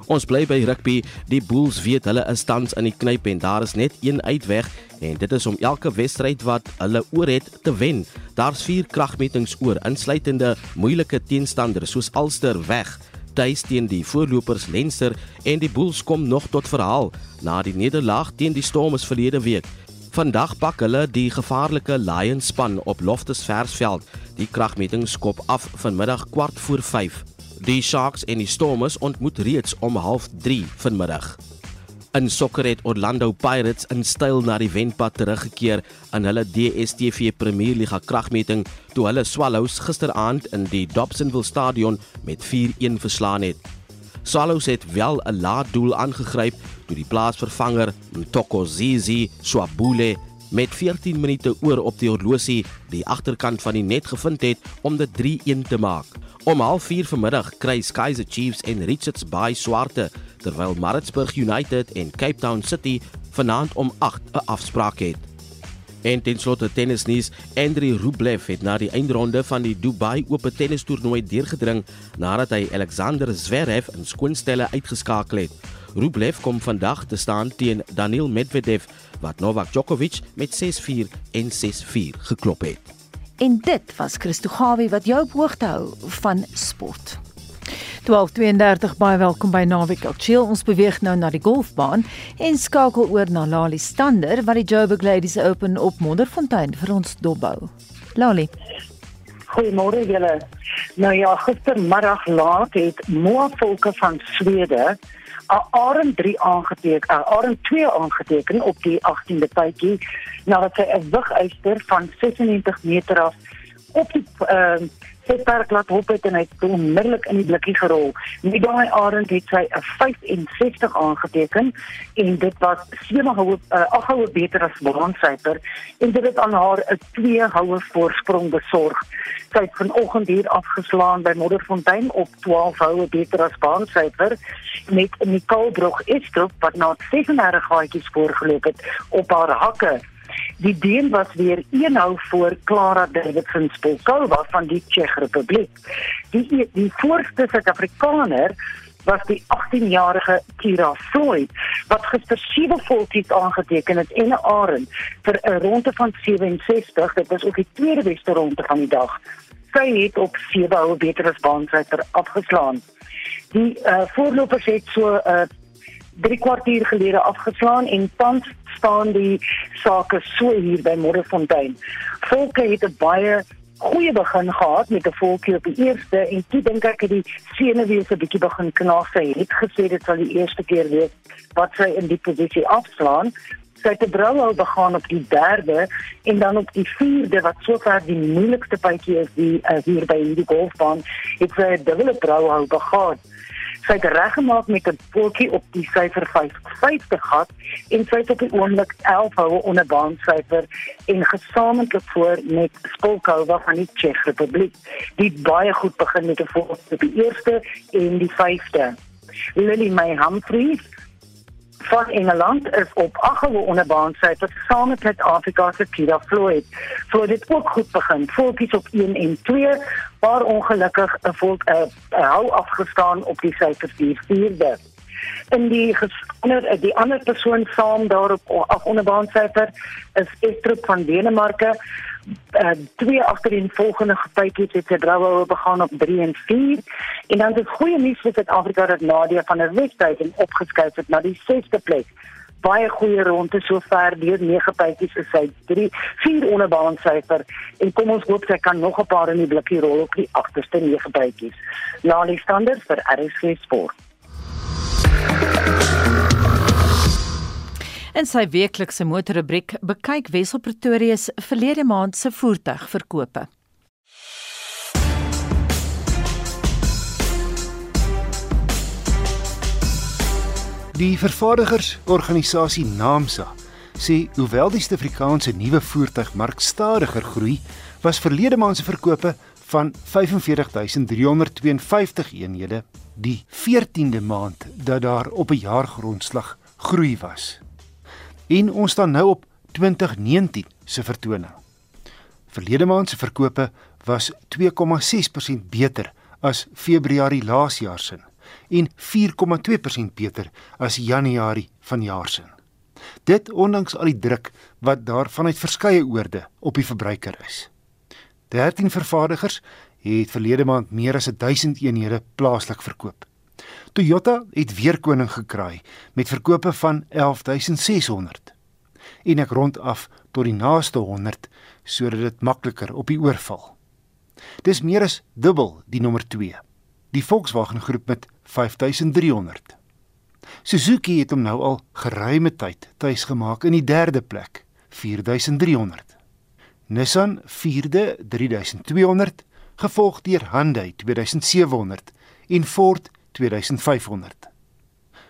Ons bly by rugby. Die Bulls weet hulle is tans in die knyp en daar is net een uitweg en dit is om elke wedstryd wat hulle oor het te wen. Daar's 4 kragmetings oor, insluitende moeilike teenstanders soos Ulster weg tuis teen die voorlopers Leinster en die Bulls kom nog tot verhaal na die nederlaag teen die Stormers verlede week. Vandag pak hulle die gevaarlike Lions span op Loftus Versveld. Die kragmeting skop af vanmiddag kwart voor 5. Die Sharks en die Stormers ontmoet reeds om 0:30 vanmiddag. In sokker het Orlando Pirates in styl na die wenpad teruggekeer in hulle DStv Premier Liga kragmeting toe hulle Swallows gisteraand in die Dobsonville Stadion met 4-1 verslaan het. Swallows het wel 'n laat doel aangegryp toe die plaasvervanger Mtokozizi Swabule met 14 minute oor op die horlosie die agterkant van die net gevind het om dit 3-1 te maak. Om 04:30 vanmiddag kry Kaizer Chiefs en Richards Bay swarte terwyl Maritzburg United en Cape Town City vanaand om 8 'n afspraak het. En ten slotte tennisnuus, Andrei Rublev het na die eindronde van die Dubai Ope tennistoernooi deurgedring nadat hy Alexander Zverev in skoonstelle uitgeskakel het. Rublev kom vandag te staan teen Daniil Medvedev wat Novak Djokovic met 6-4 en 6-4 geklop het. En dit was Christo Gawie wat jou op hoogte hou van sport. 12:32 baie welkom by Naweek Aktueel. Ons beweeg nou na die golfbaan en skakel oor na Lali Stander wat die Joburg Ladies Open op Modderfontein vir ons dopbou. Lali. Goeiemôre julle. Nou ja, gistermiddag laat het Moa Volke van Swede 'n Arend 3 aangeteken, 'n Arend 2 aangeteken op die 18de tydjie nadat sy 'n wiguister van 96 meter af op die ehm uh, Setpark laat hop het en hy het onmiddellik in die blikkie gerol. Met daai Arend het sy 'n 65 aangeteken en dit was 7 houe uh, 8 houe beter as Bronshyper en dit het aan haar 'n 2 houe voorsprong besorg. Sy het vanoggend hier afgeslaan by Modderfontein op 12 houe beter as Bronshyper met Nicole Brog Estrup wat na 36 gaatjies voorgeloop het op haar hakke. Die deen was weer een hou voor Klara Davidson Spolkova van die Tsjech Republiek. Die die voorste Suid-Afrikaner was die 18-jarige Kira Floyd wat gister sewe volkies aangeteken het en 'n arend vir 'n ronde van 67. Dit was ook die tweede beste ronde van die dag. Sy het op sewe houe beter as baansryter afgeslaan. Die uh, voorlopers het so 'n uh, 3 kwartier gelede afgeslaan en tans staan die sake so hier by Modderfontein. Volke het 'n baie goeie begin gehad met 'n volkie op die eerste en toe dink ek het die senuwees 'n bietjie begin knas. Hy het gesê dit sal die eerste keer wees wat sy in die posisie afslaan. Sy het 'n brouhou begaan op die derde en dan op die vierde wat sover die moeilikste bytjie is die uh, hier by hierdie golfbaan. Het sy 'n dubbele brouhou begaan. Sy het reggemaak met 'n voetjie op die syfer 55 gehad en sy het op die oomblik 11 houe onder baansyfer en gesamentlik voor met Spolkova van die Tsjeche Republiek. Die het baie goed begin met 'n voetjie op die eerste en die vyfde. Lily May Humphries van Engeland is op 8 houe onder baansyfer saam met Suid-Afrika se Kira Floyd. Floyd het ook goed begin, voetjies op 1 en 2 waar ongelukkig 'n volk 'n uh, hou afgestaan op die syfer 4de. In die ander die ander persoon saam daarop af onderbaan syfer is Estrup van Denemarke. Uh, twee agter die volgende getykies het sy droue begaan op 3 en 4 en dan is goeie nuus vir Suid-Afrika dat Nadia van der Westhuizen opgeskuif het na die 6de plek baie goeie ronde sover deur 9 bytjies is sy 3 4 onderbaan syfer en kom ons hoop sy kan nog 'n paar in die blikkie rol op die agterste 9 bytjies. Lali standaard vir RSG Sport. In sy weeklikse motorrubriek bekyk Wessel Pretoria se verlede maand se voertuigverkope. Die vervaardigersorganisasie NAMSA sê hoewel die Suid-Afrikaanse nuwe voertuigmark stadiger groei, was verlede maand se verkope van 45352 eenhede die 14de maand dat daar op 'n jaargrondslag groei was. En ons staan nou op 2019 se vertoning. Verlede maand se verkope was 2,6% beter as Februarie laas jaar se en 4,2% beter as Januarie vanjaar se. Dit ondanks al die druk wat daar vanuit verskeie oorde op die verbruiker is. 13 vervaardigers het verlede maand meer as 1000 eenhede plaaslik verkoop. Toyota het weer koning gekraai met verkope van 11600. En ek rond af tot die naaste 100 sodat dit makliker op die oorval. Dis meer as dubbel die nommer 2. Die Volkswagen groep met 5300. Suzuki het hom nou al geruime tyd tuis gemaak in die derde plek, 4300. Nissan 4de 3200, gevolg deur Hyundai 2700 en Ford 2500.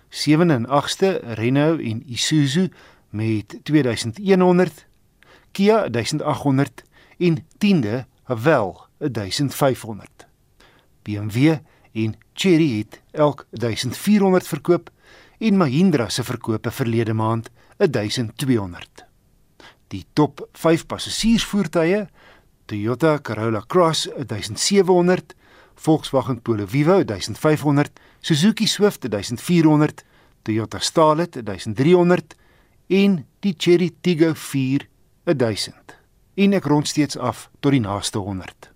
7 en 8ste Renault en Isuzu met 2100, Kia 1800 en 10de Haval 1500. BMW en Chery het elk 1400 verkoop en Mahindra se verkope verlede maand 1200. Die top 5 passasiersvoertuie: Toyota Corolla Cross 1700, Volkswagen Polo Vivo 1500, Suzuki Swift 1400, Toyota Starlet 1300 en die Chery Tiggo 4 1000. En ek rond steeds af tot die naaste 100.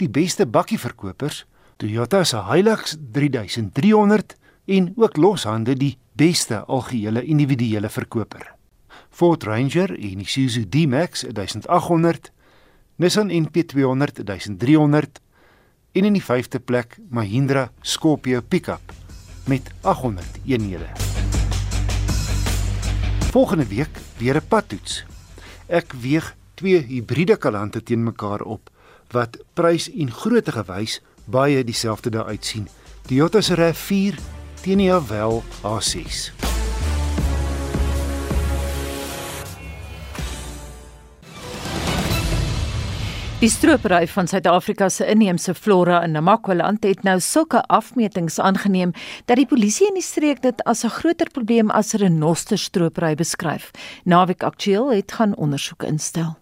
Die beste bakkieverkopers Toyota se Hilux 3300 en ook loshande die beste algehele individuele verkoper. Ford Ranger en Isuzu D-Max 1800, Nissan NP200 1300 en in die 5de plek Mahindra Scorpio Pickup met 800 eenhede. Volgende week weer 'n padtoets. Ek weeg twee hibriede kalante teen mekaar op wat prys en grootte gewys baie dieselfde daar uitsien. Toyota se RAV4 teen die Haval A6. Die stropery van Suid-Afrika se inheemse flora in Namakwaland het nou sulke afmetings aangeneem dat die polisie in die streek dit as 'n groter probleem as renosterstropery beskryf. Naweek Aktueel het gaan ondersoek instel.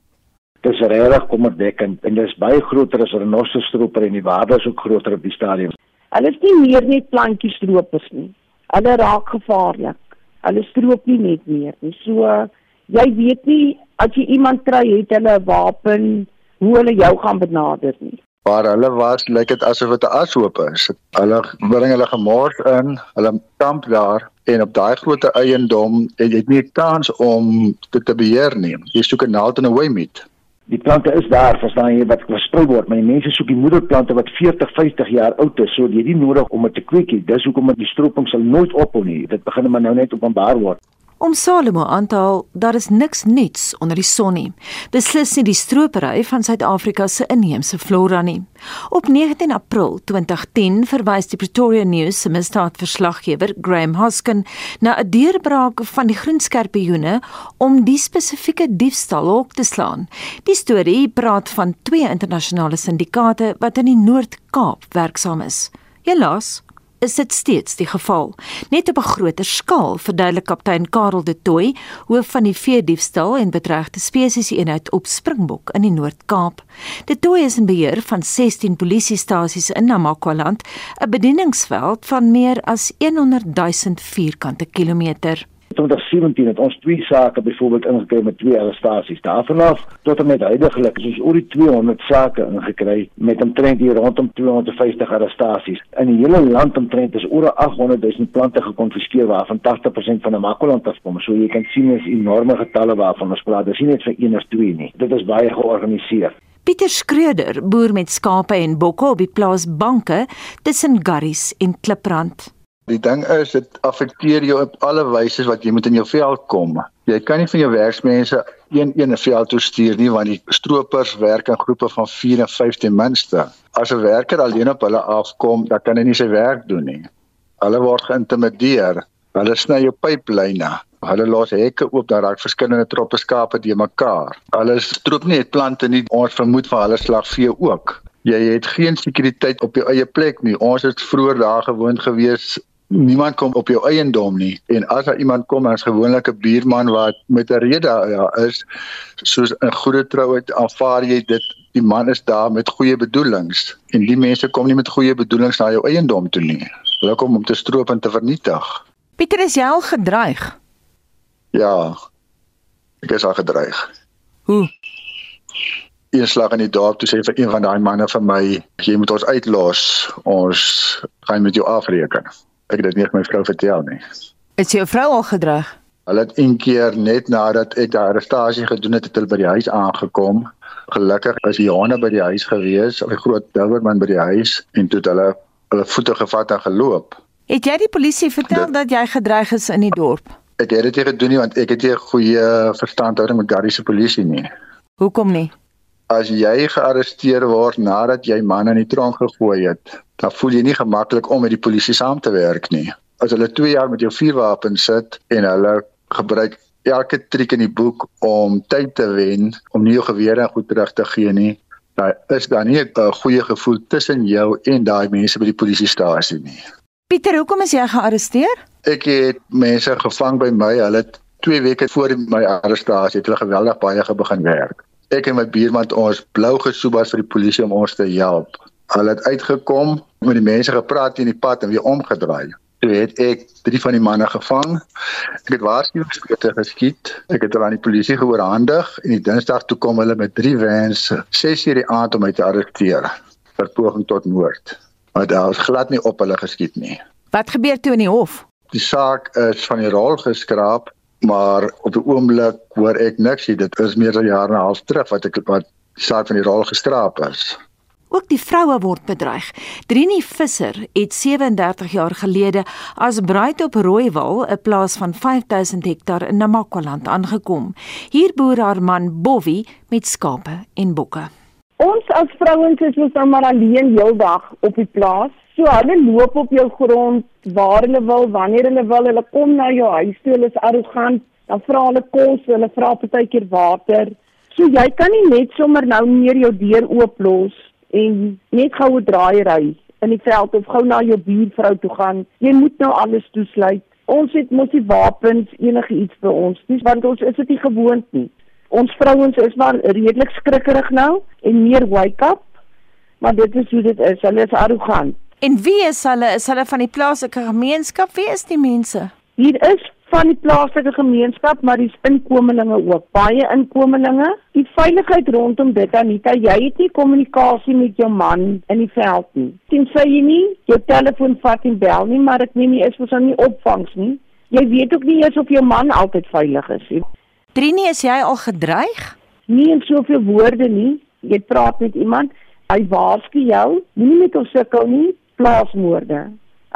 Dit is regtig kommerwekkend en dit is baie groter as renosterstroper en die waarde is ook groter op die stadium. Hulle is nie meer net plantjies stroopers nie. Hulle raak gevaarlik. Hulle stroop nie net meer nie. So jy weet nie as jy iemand kry het hulle 'n wapen hoe hulle jou gaan benader nie. Waar hulle was, lyk dit asof dit 'n ashoop is. Hulle bring hulle gemors in, hulle kamp daar en op daai groot eiendom het jy nie kans om dit te beheer nie. Jy soek 'n naald en 'n wymeet die plante is daar, verstaan jy wat versprei word, maar die mense soek die moederplante wat 40, 50 jaar oud is, so jy het nie nodig om dit te kweek nie. Dis hoekom die stroping sal nooit ophou nie. Dit begin maar nou net openbaar word. Om Salomo aan te haal, daar is niks nuuts onder die son nie. Beslis nie die stropery van Suid-Afrika se inheemse flora nie. Op 19 April 2010 verwys die Pretoria News se misdaadverslaggewer Graham Hoskin na 'n deurbraak van die groenskerpioene om die spesifieke diefstal op te slaan. Die storie praat van twee internasionale syndikaate wat in die Noord-Kaap werksaam is. Helaas is dit steeds die geval. Net op 'n groter skaal, verduidelik kaptein Karel de Tooy, hoof van die veediefstal en bedreigde spesies eenheid op Springbok in die Noord-Kaap. De Tooy is in beheer van 16 polisiestasies in Namakwaland, 'n bedieningsveld van meer as 100 000 vierkante kilometer. 2017 het ons twee sake byvoorbeeld ingekry met twee arrestasies. Daarvanaf tot en met heidaglik is ons oor die 200 sake ingekry met omtrent hier rondom 250 arrestasies. In die hele land omtrent is oor 800 000 plante gekonfiskeer waarvan 80% van die Makoland afkom. So jy kan sien is enorme getalle waarvan ons praat. Dis nie net vir een of twee nie. Dit is baie georganiseer. Pieter Skreder boer met skape en bokke op die plaas Banke tussen Garries en Kliprand. Die ding is dit affekteer jou op alle wyse wat jy moet in jou veld kom. Jy kan nie van jou werksmense een een 'n veld toe stuur nie want die stroopers werk in groepe van 4 en 5 ten minste. As 'n werker alleen op hulle afkom, dan kan hy nie sy werk doen nie. Hulle word geïntimideer. Hulle sny jou pyplyne. Hulle los hekke oop dan raak verskillende troppe skape te mekaar. Hulle stroop nie net plante nie, ons vermoed van hulle slag vee ook. Jy het geen sekuriteit op jou eie plek nie. Ons het vroeër daar gewoond gewees niemand kom op jou eiendom nie. En as daar iemand kom as gewoonlik 'n buurman wat met 'n rede ja is. Soos 'n goeie trouheid aanvaar jy dit die man is daar met goeie bedoelings. En die mense kom nie met goeie bedoelings na jou eiendom toe nie. Hulle kom om te stroop en te vernietig. Pieter is jy al gedreig? Ja. Ek is al gedreig. Hoe? Een slag in die dorp toe sê vir een van daai manne vir my jy moet ons uitlos. Ons gaan met jou afreken ek het dit nie my vrou vertel nie. Is jou vrou al gedreig? Hulle het een keer net nadat ek die arrestasie gedoen het, het hulle by die huis aangekom. Gelukkig is Johanna by die huis gewees, 'n groot Dilberman by die huis en toe het hulle hulle voete gevat en geloop. Het jy die polisie vertel dit, dat jy gedreig is in die dorp? Ek het dit nie gedoen nie want ek het nie 'n goeie verstandhouding met Garrie se polisie nie. Hoekom nie? As jy gearresteer word nadat jy man in die tronk gegooi het, dan voel jy nie gemaklik om met die polisie saam te werk nie. As hulle 2 jaar met jou vuurwapen sit en hulle gebruik elke triek in die boek om tyd te wen om nie jou gewere goed terug te gee nie, dan is daar nie 'n goeie gevoel tussen jou en daai mense by die polisiestasie nie. Pieter, hoekom is jy gearresteer? Ek het mense gevang by my. Hulle het 2 weke voor my arrestasie het hulle geweldig baie begin werk. Ek en my buurman ons blou gesoebas vir die polisie om ons te help. Hulle het uitgekom, met die mense gepraat in die pad en weer omgedraai. Toe het ek drie van die manne gevang. Ek het waarskuwingsskote geskiet. Ek het hulle aan die polisie geoorhandig en die Dinsdag toe kom hulle met drie vans 6 uur die aand om my te arresteer vir poging tot moord. Maar daar is glad nie op hulle geskiet nie. Wat gebeur toe in die hof? Die saak is van die rol geskraap, maar op die oomblik hoor ek niks nie. Dit is meer as 'n jaar en 'n half terug wat ek wat die saak van die rol gestraap is. Ook die vroue word bedreig. Drini Visser het 37 jaar gelede as bruid op Rooiwal, 'n plaas van 5000 hektaar in Namakwaland aangekom. Hier boer haar man Bovie met skape en bokke. Ons as vrouens is ons nou maar alleen heeldag op die plaas. So hulle loop op jou grond waar hulle wil, wanneer hulle wil. Hulle kom na jou huis toe, hulle is arrogant. Dan vra hulle kos, hulle vra partykeer water. So jy kan nie net sommer nou meer jou deur ooplos en net goue draai ry in die veld of gou na jou buurvrou toe gaan. Jy moet nou alles toesluit. Ons het mos die wapens enige iets vir ons, dis want ons is dit nie gewoond nie. Ons vrouens is maar redelik skrikkerig nou en meer wake up. Maar dit is hoe dit is. Hulle is arrogant. En wie is hulle? Is hulle van die plaaslike gemeenskap? Wie is die mense? Hier is van die plaaslike gemeenskap, maar dis inkomelinge ook. Baie inkomelinge. Die veiligheid rondom dit Anita, jy het nie kommunikasie met jou man in die veld nie. Sien sê jy nie jou telefoon vat en bel nie, maar ek neem nie is mos nie opvangs nie. Jy weet ook nie eens of jou man altyd veilig is nie. Trini, is jy al gedreig? Nie in soveel woorde nie. Jy praat met iemand, hy waarsku jou, moenie met hom sukkel nie, plaasmoorde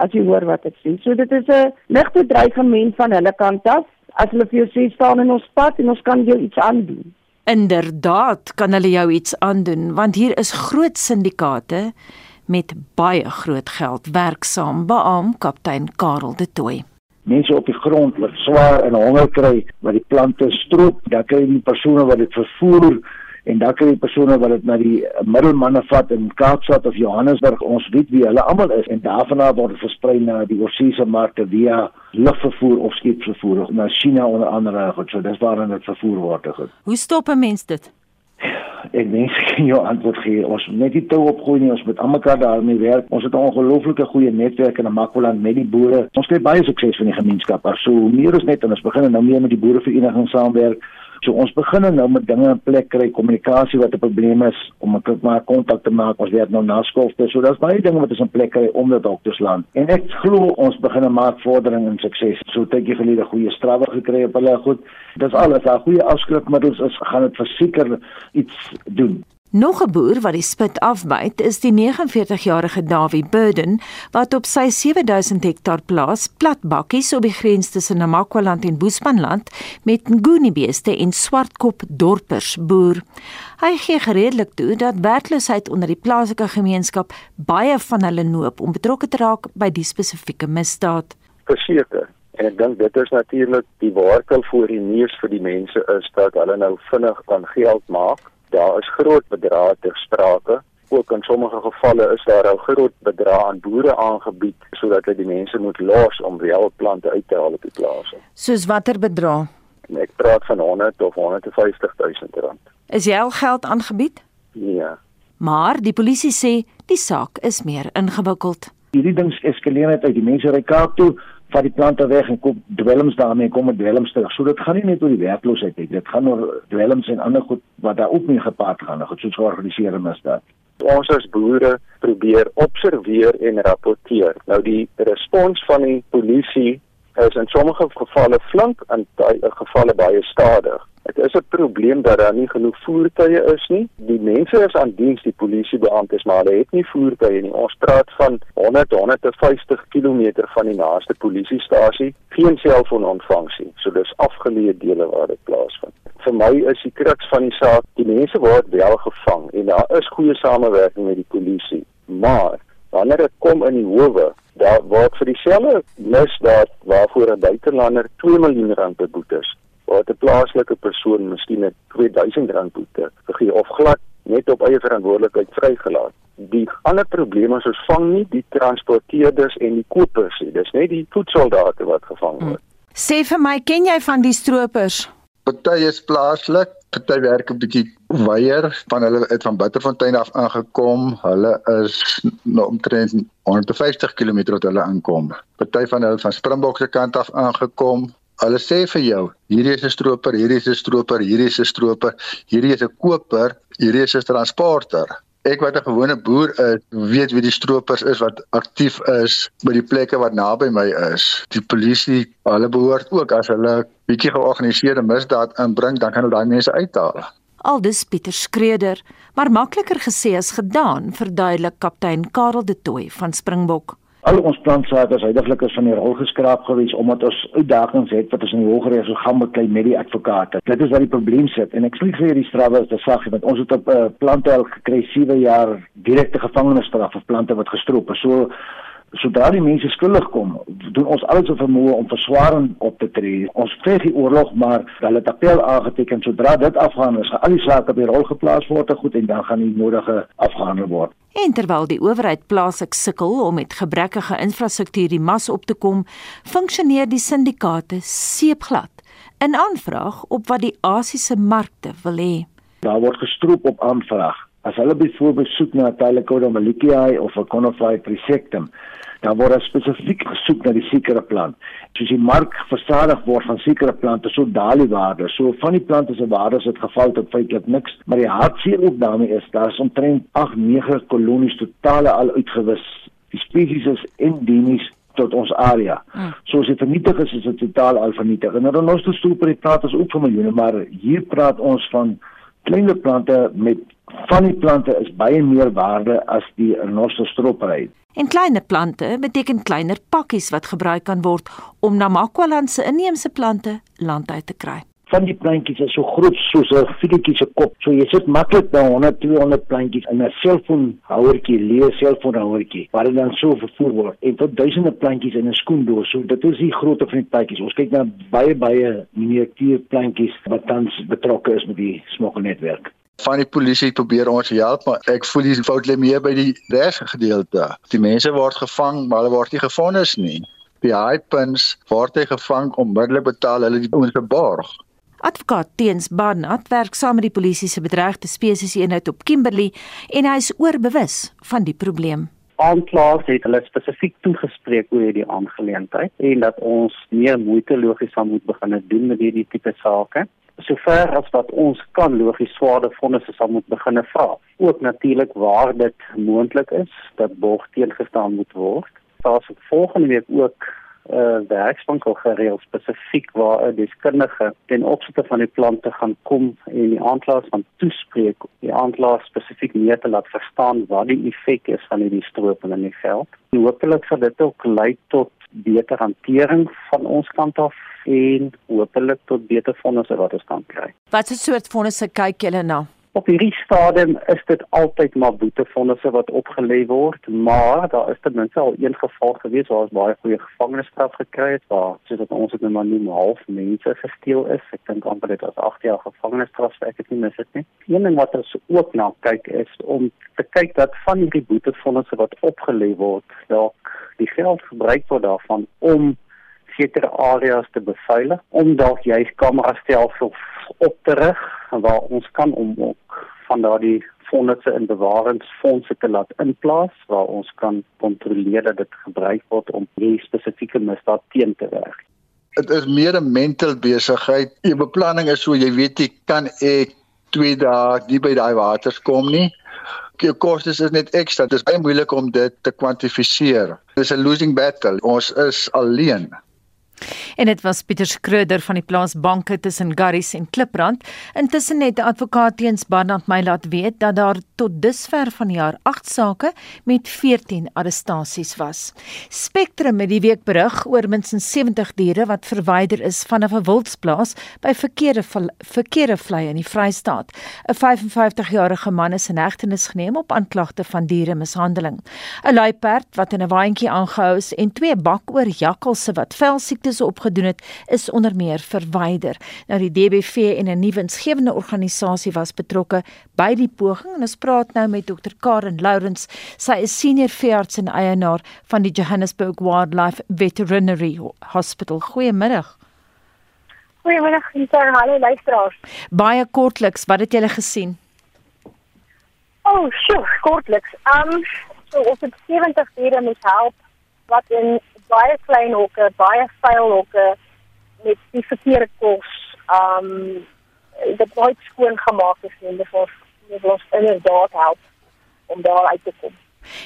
as jy hoor wat ek sê. So dit is 'n ligte dreigement van hulle kant af. as hulle vir jou sê staan in ons pad en ons kan jou iets aandoen. Inderdaad kan hulle jou iets aandoen want hier is groot syndikaate met baie groot geld werksaam, beam kaptein Karel de Tooy. Mense op die grond wat swaar en honger kry, wat die plante stroop, dan kry jy die persone wat dit vervoer en dan kry jy persone wat dit na die middelmanne vat in Kaapstad of Johannesburg. Ons weet wie hulle almal is en daarvan af word dit versprei na die oorseese markte via lugvervoer of skipvervoer na China onder andere. Goed, so dis waar dit vervoer word. Goed. Hoe stop 'n mens dit? Ek mens kan jou antwoord gee. Ons moet net die tou opgooi nie, ons moet almekaar daarmee werk. Ons het 'n ongelooflike goeie netwerk in Namakwaland met die boere. Ons kry baie sukses van die gemeenskap. So meer is net en ons begin nou meer met die boerevereniging saamwerk. So ons begin nou met dinge in plek kry, kommunikasie wat 'n probleem is om met maar kontak te maak. Ons werk nou na skoolte. So daar's baie dinge wat ons in plek kry om dit ook te slaan. En ek glo ons begin 'n maak vordering in sukses. So tydjie gelede goeie strawwe gekry op hulle goed. Dis alles. Daar goeie afskrifmiddels is gaan dit verseker iets doen. Nog 'n boer wat die spit afbyt, is die 49-jarige Dawie Burden wat op sy 7000 hektaar plaas platbakkies op die grens tussen Namakwaland en Boesmanland met nguni beeste en swartkop dorpers boer. Hy gee gereedelik toe dat werkloosheid onder die plaaslike gemeenskap baie van hulle noop om betrokke te raak by die spesifieke misdaad. Verseker En ek dink dit is natuurlik die waarkel voor die nuus vir die mense is dat hulle nou vinnig kan geld maak daar is groot bedrae ter sprake. Ook in sommige gevalle is daar al groot bedrae aan boere aangebied sodat hulle die mense moet los om wel plante uit te haal op die plase. Soos watter bedrag? Ek praat van 100 of 150 000 rand. Is jy al geld aangebied? Nee. Maar die polisie sê die saak is meer ingewikkeld. Hierdie ding eskaleer net uit die mense ry Kaap toe vat die plante weg en koop dwelms daarmee en kom met dwelms terug. So dit gaan nie net oor die werkloosheid nie. Dit gaan oor dwelms en ander goed wat daar ook mee gepaard gaan, goed soos georganiseerde misdaad. Ons as boere probeer observeer en rapporteer. Nou die respons van die polisie is in sommige gevalle flink en in gevalle baie stadig. Dit is 'n probleem dat daar nie genoeg voertuie is nie. Die mense is aan diens, die polisiebeamptes, maar hulle het nie voertuie nie. Ons praat van 100 150 km van die naaste polisiestasie, geen selfoonontvanksie. So dis afgeleë dele waar dit plaasvind. Vir my is die kruks van die saak, die mense word wel gevang en daar is goeie samewerking met die polisie. Maar wanneer dit kom in die howe, daar word vir dieselfde misdaad waarvoor 'n buitelander 2 miljoen rand beboetes wat 'n plaaslike persoon miskien net 2000 rand boete gegee of glad net op eie verantwoordelikheid vrygelaat. Die ander probleem is ons vang nie die transporteerders en die kopers nie. Dis net die voetsoldate wat gevang word. Hmm. Sê vir my, ken jy van die stroopers? Party is plaaslik, party werk 'n bietjie weier van hulle het van Bitterfontein af aangekom. Hulle is nou omtrent 150 km wat hulle aankom. Party van hulle van Springbok se kant af aangekom. Hulle sê vir jou, hierdie is 'n stroper, hierdie is 'n stroper, hierdie is 'n stroper, hierdie is 'n koper, hierdie is 'n transporter. Ek wat 'n gewone boer is, weet wie die stropers is wat aktief is by die plekke wat naby my is. Die polisie, hulle behoort ook as hulle bietjie georganiseerde misdaad inbring, dan kan hulle daai mense uithaal. Aldus Pieter Skreder, maar makliker gesê as gedaan, verduidelik kaptein Karel de Tooy van Springbok. Al ons plantsaaiers heidaglik is van die rol geskraap gewees omdat ons uitdagings het wat ons in die hogere gegaan moet kry met die advokate. Dit is waar die probleem sit en ek sê vir die strawe is te sag want ons het op 'n uh, eh, plante al gekry 7 jaar direkte gevangenisstraf vir plante wat gestroop is. So sodra die mense skuldig kom, doen ons alles op vermoë om verswarend op te tree. Ons veg die oorlog, maar hulle het appel aangeteken sodra dit afgaan is, gaan al die sake op die rol geplaas word te goed en dan gaan die nodige afgehandel word. En terwyl die owerheid plaaslik sukkel om met gebrekkige infrastruktuur die mas op te kom, funksioneer die syndikaate seepglad in aanvraag op wat die Asiëse markte wil hê. Daar word gestroop op aanvraag. As hulle byvoorbeeld soek na 'n Tylocoda malikiae of 'n Conify trisectum, dan word spesifiek gesoek na die sekere plant. Soos die mark versadig word van sekere plante, so daal die waarde. So van die plante se waarde het geval tot feitelik niks, maar die hartseer ook daarmee is daar is omtrent 8 9 kolonies totale al uitgewis. Die spesies is endemies tot ons area. Hmm. So as dit vernietig is, is dit totaal al vernietig. En dan ons toe stoep per praat ons ook van miljoene, maar hier praat ons van kleiner plante met van die plante is baie meer waarde as die renosterstropperheid. En kleiner plante beteken kleiner pakkies wat gebruik kan word om Namakwaland se inheemse plante land uit te kry van die plantjies is so groot soos 'n fietjie se kop. So jy sit maklik by 100 200 plantjies in 'n selfoonhouertjie, leë selfoonhouertjie, waar dit dan so vervoer word. En tot duisende plantjies in 'n skoendoos. So dit is die grootte van die plantjies. Ons kyk na baie baie miniatuur plantjies wat tans betrokke is met die smokkelnetwerk van die polisie probeer ons help maar ek voel die fout lê meer by die regte gedeelte. Die mense word gevang, maar hulle word nie gefonnis nie. Die hypens word hy gevang onmiddellik betaal hulle die ouens geborg. Advokaat Teens Barnard werk saam met die polisie se bedreigde spesies eenheid op Kimberley en hy is oorbewus van die probleem. Aanklaers het hulle spesifiek toegespreek oor hierdie aangeleentheid en dat ons meer moeite logies sal moet begin doen met hierdie tipe sake. Sover as wat ons kan logies swaarde fondse sal moet begin vra. Ook natuurlik waar dit moontlik is dat borg teengestaan moet word. Daar's volgende week ook uh, werkswinkel gereël spesifiek waar 'n deskundige ten opsigte van die plante gaan kom en die aanklaers van toespreek die aanklaers spesifiek meer te laat verstaan wat die effek is van hierdie stroping in die veld. En hopelik sal dit ook lei tot beter hantering van ons kant af en hopelik tot beter fondse wat ons kan kry. Wat 'n soort fondse kyk julle na? Op hierdie stadium is dit altyd maar boetefondse wat opgelê word, maar daar is ten minste al een geval gewees waar ons baie goeie gevangenisstraf gekry het waar soos dat ons dit nou maar noem half mense gesteel is. Ek dink amper dit was 8 jaar gevangenisstraf, ek het nie mis dit nie. Een ding wat ons ook na kyk is om te kyk dat van hierdie boetefondse wat opgelê word, dalk die geld gebruik word daarvan om sekere areas te beveilig om dalk juis kamerastelsels op te rig waar ons kan om ook van daardie fondse in bewaringsfondse te laat inplaas waar ons kan kontroleer dat dit gebruik word om hierdie spesifieke misdaad teen te werk. Dit is meer 'n mental besigheid. Jou beplanning is so jy weet jy kan ek 2 dae nie by daai waters kom nie. Jou kostes is net ekstra. Dit is baie moeilik om dit te kwantifiseer. Dis 'n losing battle. Ons is alleen. En dit was Pieter Skreuder van die plaas banke tussen Garries en Kliprand. Intussen het 'n advokaat teens Barnard my laat weet dat daar tot dusver van die jaar 8 sake met 14 arrestasies was. Spectrum het die week berig oor minstens 70 diere wat verwyder is vanaf 'n wildsplaas by verkeerde verkeerde vlei in die Vrystaat. 'n 55-jarige man is in hegtenis geneem op aanklagte van dieremishandeling. 'n Luiperd wat in 'n waantjie aangehou is en twee bakoor jakkalse wat velsiektes opgedoen het, is onder meer verwyder. Nou die DBV en 'n nuwe insgewende organisasie was betrokke by die poging en ons praat nou met Dr Karen Lourens. Sy is senior veearts en eienaar van die Johannesburg Wildlife Veterinary Hospital. Goeiemiddag. Goeiemiddag, Lisa. Hallo luisteraars. Baie kortliks, wat het julle gesien? Oh, sjoe, kortliks. Um, so ons het 70 diere moet help wat in baie klein hokke, baie vuil hokke met die verkeerde kos. Um dit nooit skoon gemaak is nie. Dit was dit was inderdaad help om daar uit te kom.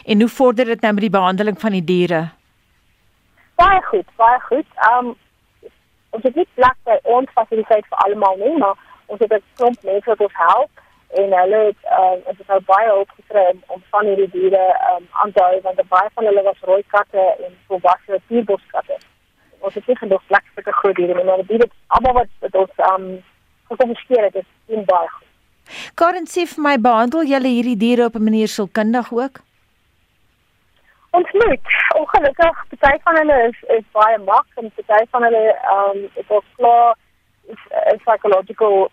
En hoe vorder dit nou met die behandeling van die diere? Baie goed, baie goed. Um ons het nie plek by ons fasiliteit vir almal nie, maar ons het 'n klomp mense wat ons help en hulle het uh, het nou baie hulp gekry om van hierdie diere um, aan te hou want baie van hulle was rooi katte en volwasse tierboskatte. Ons het nie genoeg plek vir die groot diere nie, maar die diere almal wat wat ons um gekonfiskeer het is in baie. Karen sê vir my behandel julle hierdie diere op 'n manier sielkundig ook? Ons moet. Ongelukkig, party van hulle is is baie mak en party van hulle um is ook klaar is, is psychological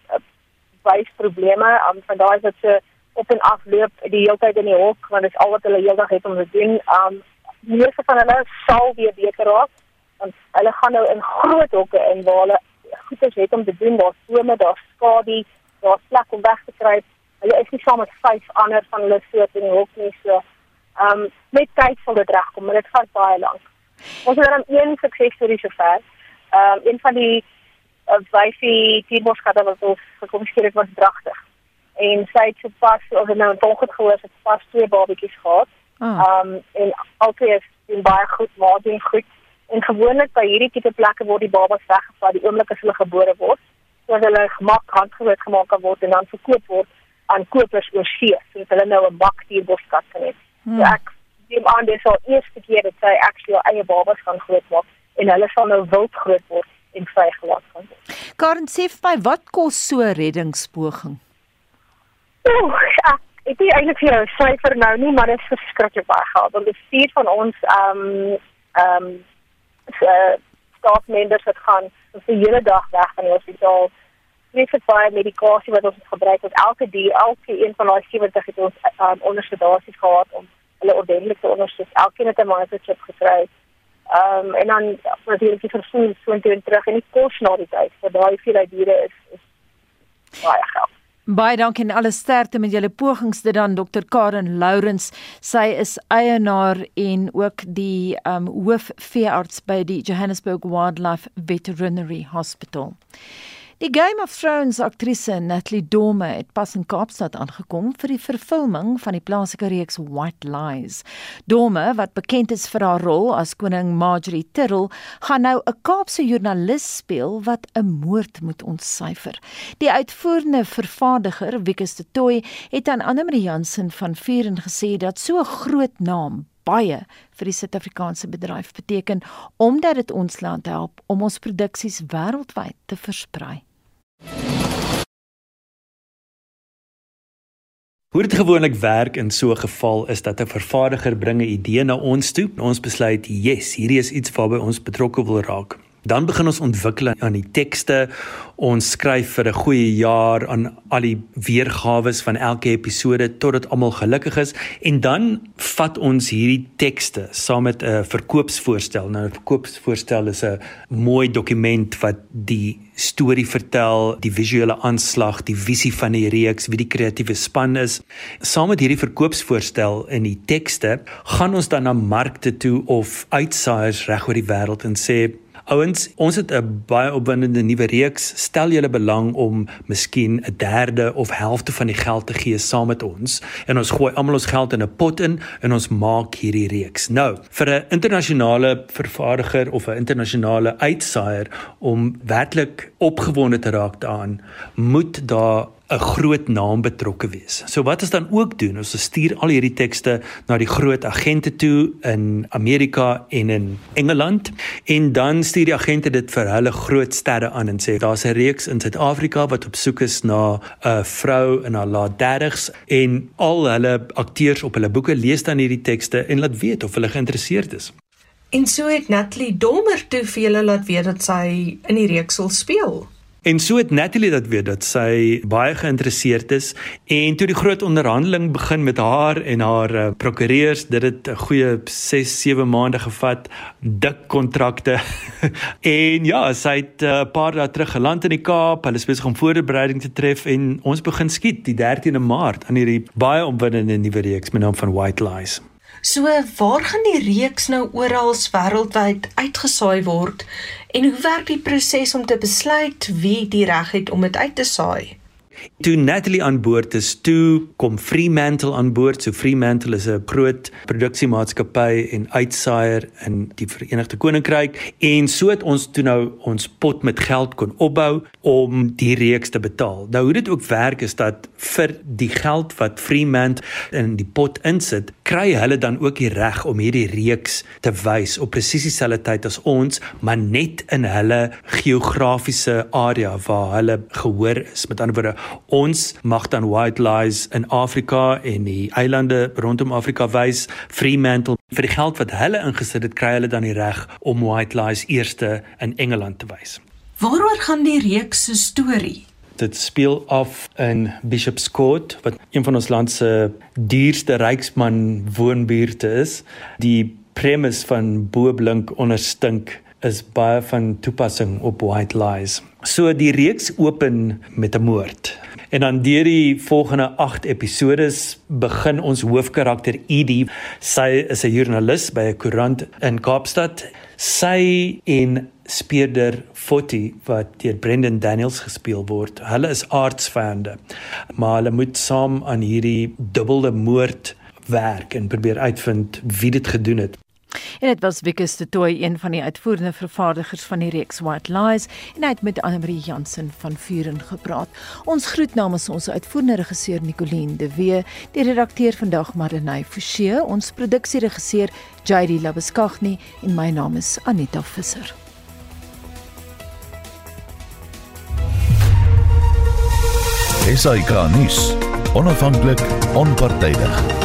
uh, wys probleme um, van daai wat se op en af loop die hele tyd in die hok want dit is al wat hulle heeldag het om te doen. Um meeste van hulle sal weer beter raak want hulle gaan nou in groot hokke in waar hulle goeders het om te doen, daar's bome, daar's skadu, daar's plek om weg te kruip. Hulle is nie saam met vyf ander van hulle soort in die hok nie so. Um met tyd sal dit regkom, maar dit vat baie lank. Ons het dan een suksesstorie sover. Um een van die 'n wyfie tierboskatte wat ons gekommuniseer het was dragtig. En sy het sopas of nou 'n ongeluk gehoor het, pas twee babatjies gehad. Ehm ah. um, en albei is in baie goed, maar doen goed. En gewoonlik by hierdie tipe plekke word die babas weggevat die oomblik as hulle gebore word, sodat hulle gemak handgroot gemaak kan word en dan verkoop word aan kopers oor see, sodat hulle nou 'n bak tierboskat kan hê. Hmm. So ek neem aan dis al eerste keer dat sy actually eie babas gaan grootmaak en hulle sal nou wild groot word en vrygelaat gaan word. Karen sê vir my wat kos so reddingspoging? Oek, ek het nie eintlik vir jou syfer nou nie, maar dit is verskriklik baie geld. Want die stuur van ons ehm um, ehm um, stafmembers wat gaan vir hele dag weg van die hospitaal spesifiek baie medikasie wat ons gebruik het elke die elke een van daai 70 het ons um, ondersteuning gehad om hulle ordentlik te ondersteun. Elkeen het 'n microchip gekry. Ehm um, en dan natuurlik die vervoer so intoe terug en die kos na die tyd vir daai veelheid diere is, is baie geld. Baie dankie en alle sterkte met julle pogings dit dan Dr Karen Lourens. Sy is eienaar en ook die um hoof veearts by die Johannesburg Wildlife Veterinary Hospital. Die Game of Thrones aktrise Natalie Dormer het pas in Kaapstad aangekom vir die vervulling van die plaaslike reeks White Lies. Dormer, wat bekend is vir haar rol as koning Marjorie Tyrrell, gaan nou 'n Kaapse joernalis speel wat 'n moord moet ontsyfer. Die uitvoerende vervaardiger, Wikus de Tooy, het aan Annelie Jansen van Vuren gesê dat so 'n groot naam baie vir die Suid-Afrikaanse bedryf beteken omdat dit ons land help om ons produksies wêreldwyd te versprei. Hoe dit gewoonlik werk in so 'n geval is dat 'n vervaardiger bring 'n idee na ons toe. Ons besluit, "Yes, hierdie is iets waarby ons betrokke wil raak." Dan begin ons ontwikkel aan die tekste. Ons skryf vir 'n goeie jaar aan al die weergawe van elke episode totdat almal gelukkig is en dan vat ons hierdie tekste saam met 'n verkoopsvoorstel. Nou 'n verkoopsvoorstel is 'n mooi dokument wat die storie vertel, die visuele aanslag, die visie van die reeks, wie die kreatiewe span is. Saam met hierdie verkoopsvoorstel in die tekste, gaan ons dan na markte toe of uitsaaiers reg oor die wêreld en sê Ouens, ons het 'n baie opwindende nuwe reeks. Stel julle belang om miskien 'n derde of helfte van die geld te gee saam met ons en ons gooi almal ons geld in 'n pot in en ons maak hierdie reeks. Nou, vir 'n internasionale vervaardiger of 'n internasionale uitsaaier om werklik opgewonde te raak daaraan, moet daar 'n groot naam betrokke wees. So wat ons dan ook doen, ons stuur al hierdie tekste na die groot agente toe in Amerika en in Engeland en dan stuur die agente dit vir hulle groot sterre aan en sê daar's 'n reeks in Suid-Afrika wat op soek is na 'n vrou in haar laat 30's en al hulle akteurs op hulle boeke lees dan hierdie tekste en laat weet of hulle geïnteresseerd is. En so het Natalie Dommer toe vir hulle laat weet dat sy in die reeks sal speel. En so het Natalie dat weet dat sy baie geïnteresseerd is en toe die groot onderhandeling begin met haar en haar uh, prokureurs, dit het 'n goeie 6, 7 maande gevat, dik kontrakte. <laughs> en ja, sy het 'n uh, paar dae terug geland in die Kaap. Hulle is besig om voorbereiding te tref en ons begin skiet die 13de Maart aan hierdie baie opwindende nuwe reeks met naam van White Lies. So waar gaan die reeks nou oral wêreldwyd uitgesaai word en hoe werk die proses om te besluit wie die reg het om dit uit te saai? Toe Natalie aan boord is, toe kom Fremantle aan boord. So Fremantle is 'n groot produksiemaatskappy en uitsaaier in die Verenigde Koninkryk en so het ons toe nou ons pot met geld kon opbou om die reeks te betaal. Nou hoe dit ook werk is dat vir die geld wat Fremantle in die pot insit, kry hulle dan ook die reg om hierdie reeks te wys op presies dieselfde tyd as ons, maar net in hulle geografiese area waar hulle gehoor is. Met ander woorde, ons mag dan White Lies in Afrika en die eilande rondom Afrika wys Fremantle vir die geld wat hulle ingesit het kry hulle dan die reg om White Lies eerste in Engeland te wys. Waaroor gaan die reeks se storie? Dit speel af in Bishop's Court wat een van ons land se duurste ryksman woonbuurte is. Die premise van Boblink onderstink is baie van toepassing op White Lies. So die reeks open met 'n moord. En dan deur die volgende 8 episodes begin ons hoofkarakter Edie. Sy is 'n joernalis by 'n koerant in Kaapstad. Sy en speurder Fotti wat deur Brendan Daniels gespeel word. Hulle is aardsvyande. Maar hulle moet saam aan hierdie dubbele moord werk en probeer uitvind wie dit gedoen het. En dit was Wikus de Tooi, een van die uitvoerende vervaardigers van die reeks White Lies, en hy het met Annelie Jansen van Vuren gepraat. Ons groet namens ons uitvoerende regisseur Nicoline de Wee, die redakteur vandag Marlenae Forsie, ons produksieregisseur JD Labuskaghni en my naam is Anita Visser. SAK nuus. Onafhanklik, onpartydig.